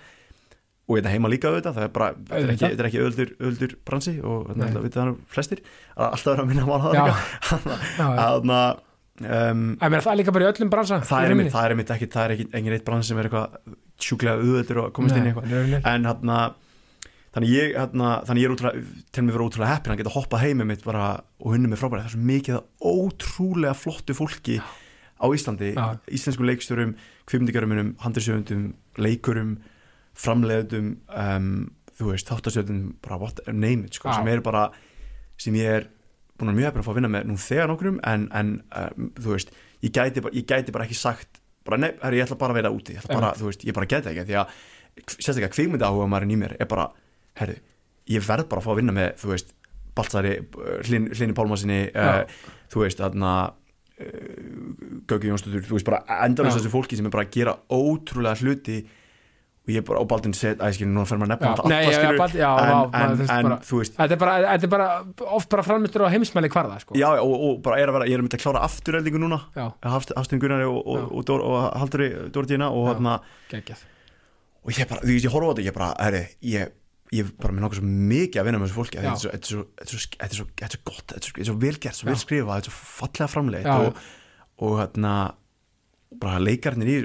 og þetta heima líka auðvitað það er bara, þetta er ekki, er ekki öðuldur, öðuldur bransi og þetta veit það nú flestir að alltaf vera að minna það að um, meina, það er líka bara í öllum bransa það er einmitt, það er einmitt ekki, það er ekki engin eitt bransi sem er eitthvað sjúklega auðvöldur og komast inn í eitthvað. en hérna þannig ég, hérna, þannig ég er útrúlega til mig vera útrúlega heppin að geta hoppað heim með mitt bara og hunni mig frábæri, það er svo mikið ótrúlega flottu fólki á Íslandi Já. íslensku leikstjórum, kvipmyndigjörumum handlisjöfundum, leikurum framleiðum um, þú veist, þáttastöðum, bara what, name it sko, sem er bara sem ég er búin að mjög heppin að fá að vinna með nú þegar nokkrum en, en um, þú veist, ég gæti, bara, ég gæti bara ekki sagt bara nei, herri, ég ætla bara að vera úti ég ætla bara, þú veist, ég bara gæti ekki því að sérstaklega kvikmynda áhuga maðurinn í mér er bara, herri, ég verð bara að fá að vinna með, þú veist, Baltzari Hlyn, Hlyni Pálmasinni uh, þú veist, þarna uh, Gauki Jónsdóttur, þú veist, bara Já. þessu fólki sem er bara að gera ótrúlega hluti og ég bara, og Baldin set, að ég skilur, núna fer maður að nefna alla, já, skilur, Baldur- já, en, vá, en, en bara- þú veist Þetta er bara, þetta er bara oft bara framlýstur á heimsmæli hvarða sko. já, og, og bara er að vera, ég er að mynda að klára afturreldingu núna. Já, Hafstein Gunnari og, og, og, Dór, Halduri Dórdína og hérna og ég bara, þú veist, ég horfa á þetta, ég bara, herri, ég ég bara með nokkuð svo mikið að vinna með þessu fólki þetta er svo- er er er er gott, þetta er svo- er velgert, svo Já. vel skrifað þetta er svo fallega framleitt og, og hérna bara leikarnir í,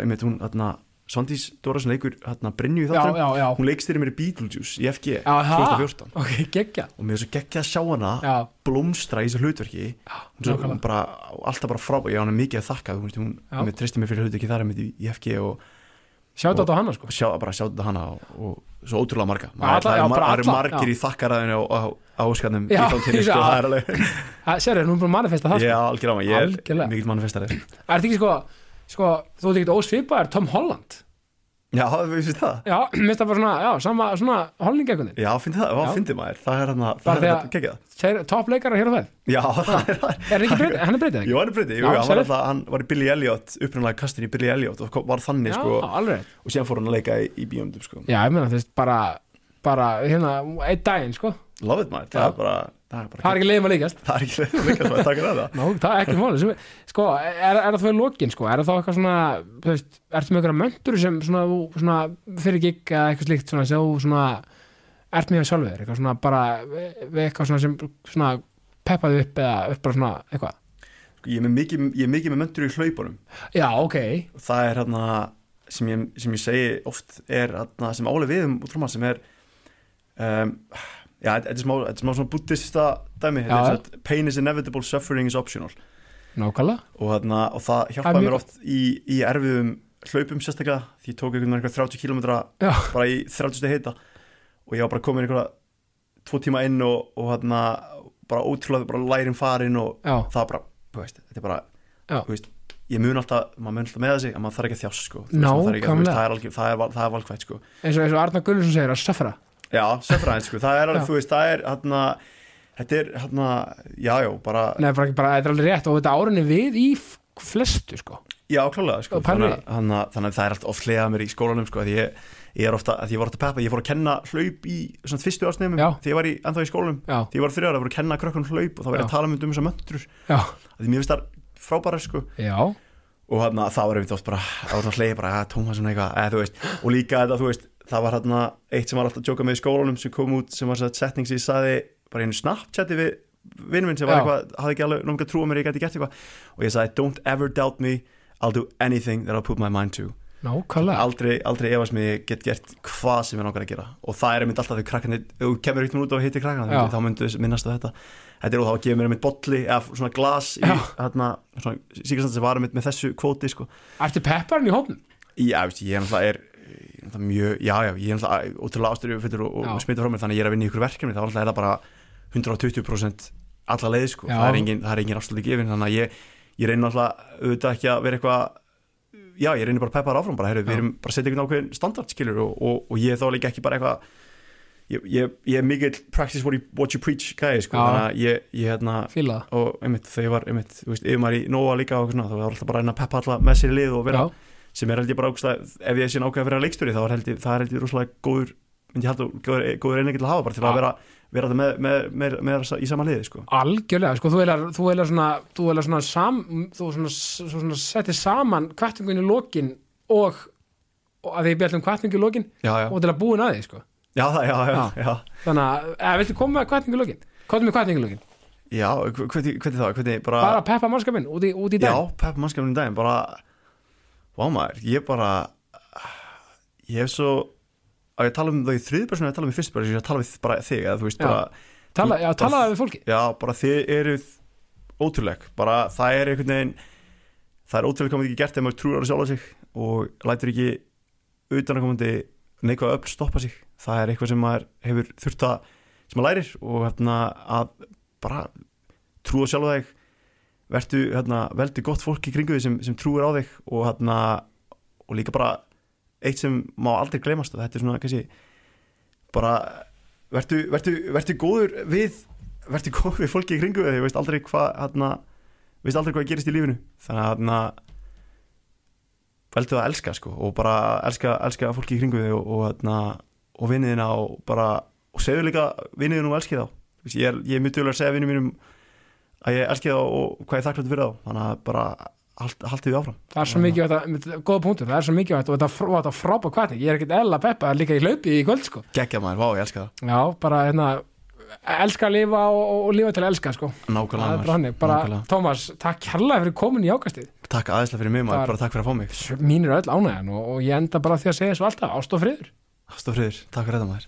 einmitt hún hérna, Svandís Dóra sem leikur hérna Brynju í já, já, já, hún leikstýri mér í Beetlejuice í FG Já, það. 2014 ok, geggjað. Og mér er svo geggjað að sjá hana já, blómstra í þessu hlutverki. Hún hún bara, alltaf bara frábæð ég á hana mikið að þakka, hún, Já. hún tristi mér fyrir hlutverki þar í, í FG og sjátt á hana sko. sjá, bara sjá þetta hana og, og svo ótrúlega marga. Það já, eru mar, margir já. í þakkaræðinu á, á, á óskarnum í Já, já. sko, það er alveg nú er bara manifesta það sko. er algjörlega, ég er mikill mannfestari. Er þetta ekki sko, sko þú ert ekki ósvipaðar Tom Holland. Já, við finnst það. Já, minnst það bara svona, já, sama svona holningekunni já, finnst það, Já. hvað finnst maður. Það er hann að, Bara það er því að að- gegja Þeir toppleikarar hér og það já, það er það. Er hann ekki breytið, hann er breytið ekki? Jú, hann er breytið, jú, Já, hann var, alltaf, hann var í Billy Elliot upprænlega kastin í Billy Elliot og var þannig já, sko, alveg og síðan fór hann að leika í, í bíómyndum sko. já, ég meina, þú veist, bara bara, hérna, einn daginn, sko. Love it maður, það Já. er bara það er það er ekki leiðum að líkast það er ekki leið líka svo að taka það. Nó, það er ekki sem, sko, er, er það í lokin sko, er það þá eitthvað svona þú veist, ertu með einhverja möntur sem svona, svona fyrir gig eða eitthvað slíkt svona, sem þú svona, ert með sjálfur? Eitthvað svona bara eitthvað svona sem svona peppaði upp eða upp bara svona eitthvað? Sko, ég er mikið, ég er mikið með möndur í hlaupunum. Já, ok, það er hérna sem sem ég segi oft er hérna sem álega við um er já, þetta er smá, þetta er smá svona buddhista dæmi, þetta er svona pain is inevitable, suffering is optional. Nákvæmlega. Og, hérna, og það Það hjálpaði er mér oft í, í erfiðum hlaupum sérstaklega því ég tók einhvern veginn eitthvað 30 km Já. bara í 30 steg heita. Og ég var bara komin einhverja tvo tíma inn og, og hérna bara ótrúlega bara lærin farin og já, það bara, veist, þetta er bara þú veist, ég mun alltaf, maður mun alltaf með þessi en maður þarf ekki að þjást sko. Þú veist, maður þarf ekki veist, það er, algjör, það, er, val- það er valkvægt sko. Eins og, og Arnar Gunnarsson segir að söfra já, sefraðin sko, það er alveg, þú veist, það er hérna, þetta er hérna já, já, bara, Nei, bara, bara, þetta er alveg rétt og þetta árinni við í flestu sko. Já, klálega sko, þannig, að- þannig, að- það er alltaf oft hlegað mér í skólanum sko, því ég, ég er ofta, að ég var ofta peppa ég fór að kenna hlaup í svona fyrstu ásnefnum því ég var í, ennþá í skólanum. Já, því ég var þrjára, ég voru að kenna krökkunum hlaup og þá Já. að tala um um þessar möndur já, því mér finnst það frábæra sko. Já. Og hérna það var einmitt oft bara það var svona hlegi bara, ja, Tómas svona eitthvað. Eða, þú veist, og líka þetta, þú veist, það var hérna eitt sem var alltaf að djóka með í skólanum sem kom út sem var svona setning sem ég saði bara einu snapchati við vinnum minn sem var eitthvað, hafði ekki alveg náttúrulega trúa mér ég gæti gert eitthvað. Og ég sagði, don't ever doubt me I'll do anything that I'll put my mind to. Nákvæmlega. Aldrei, aldrei efast mig ég get gert hvað sem ég langar að gera. Og það er einmitt alltaf þegar krakkarnir, þú kemur ykkur út og hittir krakkarna þá myndu minnast á þetta. Þetta er og þá gefa mér einmitt bolli eða svona glas í, hérna, svona, síkast sem var einmitt með þessu kvóti sko. Ertu pepparinn í hópnum? Já, ég er náttúrulega er, er náttúrulega mjög, já, já, ég er náttúrulega ótrúlega ástyrju og, og smita frá mér þannig að ég er að vinna í ykkur verkefni þá er það bara 120% alla leið, sko, Já. það er engin, engin afsluti gefin, þannig að ég, ég reyni náttúrulega auðvitað ekki að vera eitthvað já, ég reyni bara að peppa það áfram bara, heyrðu, við erum bara að setja einhvern ákveðin standard, skilur og, og, og ég er þá líka ekki bara eitthvað ég, ég, ég er mikill practice what you, what you preach gæði, sko, Já. þannig að ég, ég hérna, Fíla og einmitt, þegar ég var, einmitt, þú veist, yfir maður í Nóa líka og svona, þá var alltaf bara að reyna að peppa alla með sér í lið og vera Já, sem er held ég bara ákveðst ef ég sé nákvæða að vera leikstjóri þá er held ég, það er held ég rosalega góður myndi ég halda góður, góður einingi til að hafa bara til Já. að vera, vera með, með, með, með, í sama liði sko. algjörlega, sko, þú eilar, þú eilar svona þú eilar svona, sam, þú svona, svo svona settir saman kvartningun í lokin og, og að því ég bjallum kvartningu í lokin já, já, og til að búin að því, sko. Já, já, já, Já. já, þannig að, viltu koma með kvartningu í lokin? Koma með kvartningu í lokin, já hv- hvernig, hvernig það, hvernig bara, bara peppa mannskapinn út í, út í já, dag pepp mannskapin í daginn bara, vá maður, ég bara ég hef svo að ég tala um það í þriðpersonu að tala um í fyrst personu, ég tala við bara þig, eða veist Já. bara, Tala, já, bara- talaði við fólki já, bara þið eruð ótrúleg, bara það er einhvern veginn það er ótrúlega komið ekki gert ef maður trúur á sjálfa sig og lætur ekki utanakomandi neikvæða öll stoppa sig. Það er eitthvað sem maður hefur þurft að sem maður lærir og hérna að bara trúa sjálfa þig vertu hérna veldu gott fólk í kringu þig sem, sem trúir á þig og hérna og líka bara eitt sem má aldrei gleymast og þetta er svona kannski bara vertu, vertu, vertu góður við vertu góður við fólki kringu þig þú veist aldrei hvað hérna veist aldrei hvað gerist í lífinu. Þannig að hérna veldu að elska sko og bara elska, elska fólki kringu þig og, og, hérna, og vinniðina og bara og segðu líka vinniðina og elski þá. Ég er, er mjög duglega að segja vinnum mínum að ég elski þá og hvað ég þakklætt fyrir þá. Þannig að bara hald, haldið við áfram. Það er svo mikið góða punktur, það er svo mikið og þetta, frá- þetta frábæð kvartning, ég er ekkert ella peppa líka í hlaupi í kvöld, sko. Geggja maður, vá ég elska það. Já, bara, hérna elska að lifa og, og, lifa til að elska, sko. Það nákvæmlega, nákvæmlega. Tómas, takk kærlega fyrir komin í ákastið. Takk aðeinslega fyrir mig maður, Bara- takk fyrir að fá mig. mín er öll ánægjan og, og ég enda bara því að segja svo alltaf. Ást og friður. Ást og friður, takk fyrir þetta maður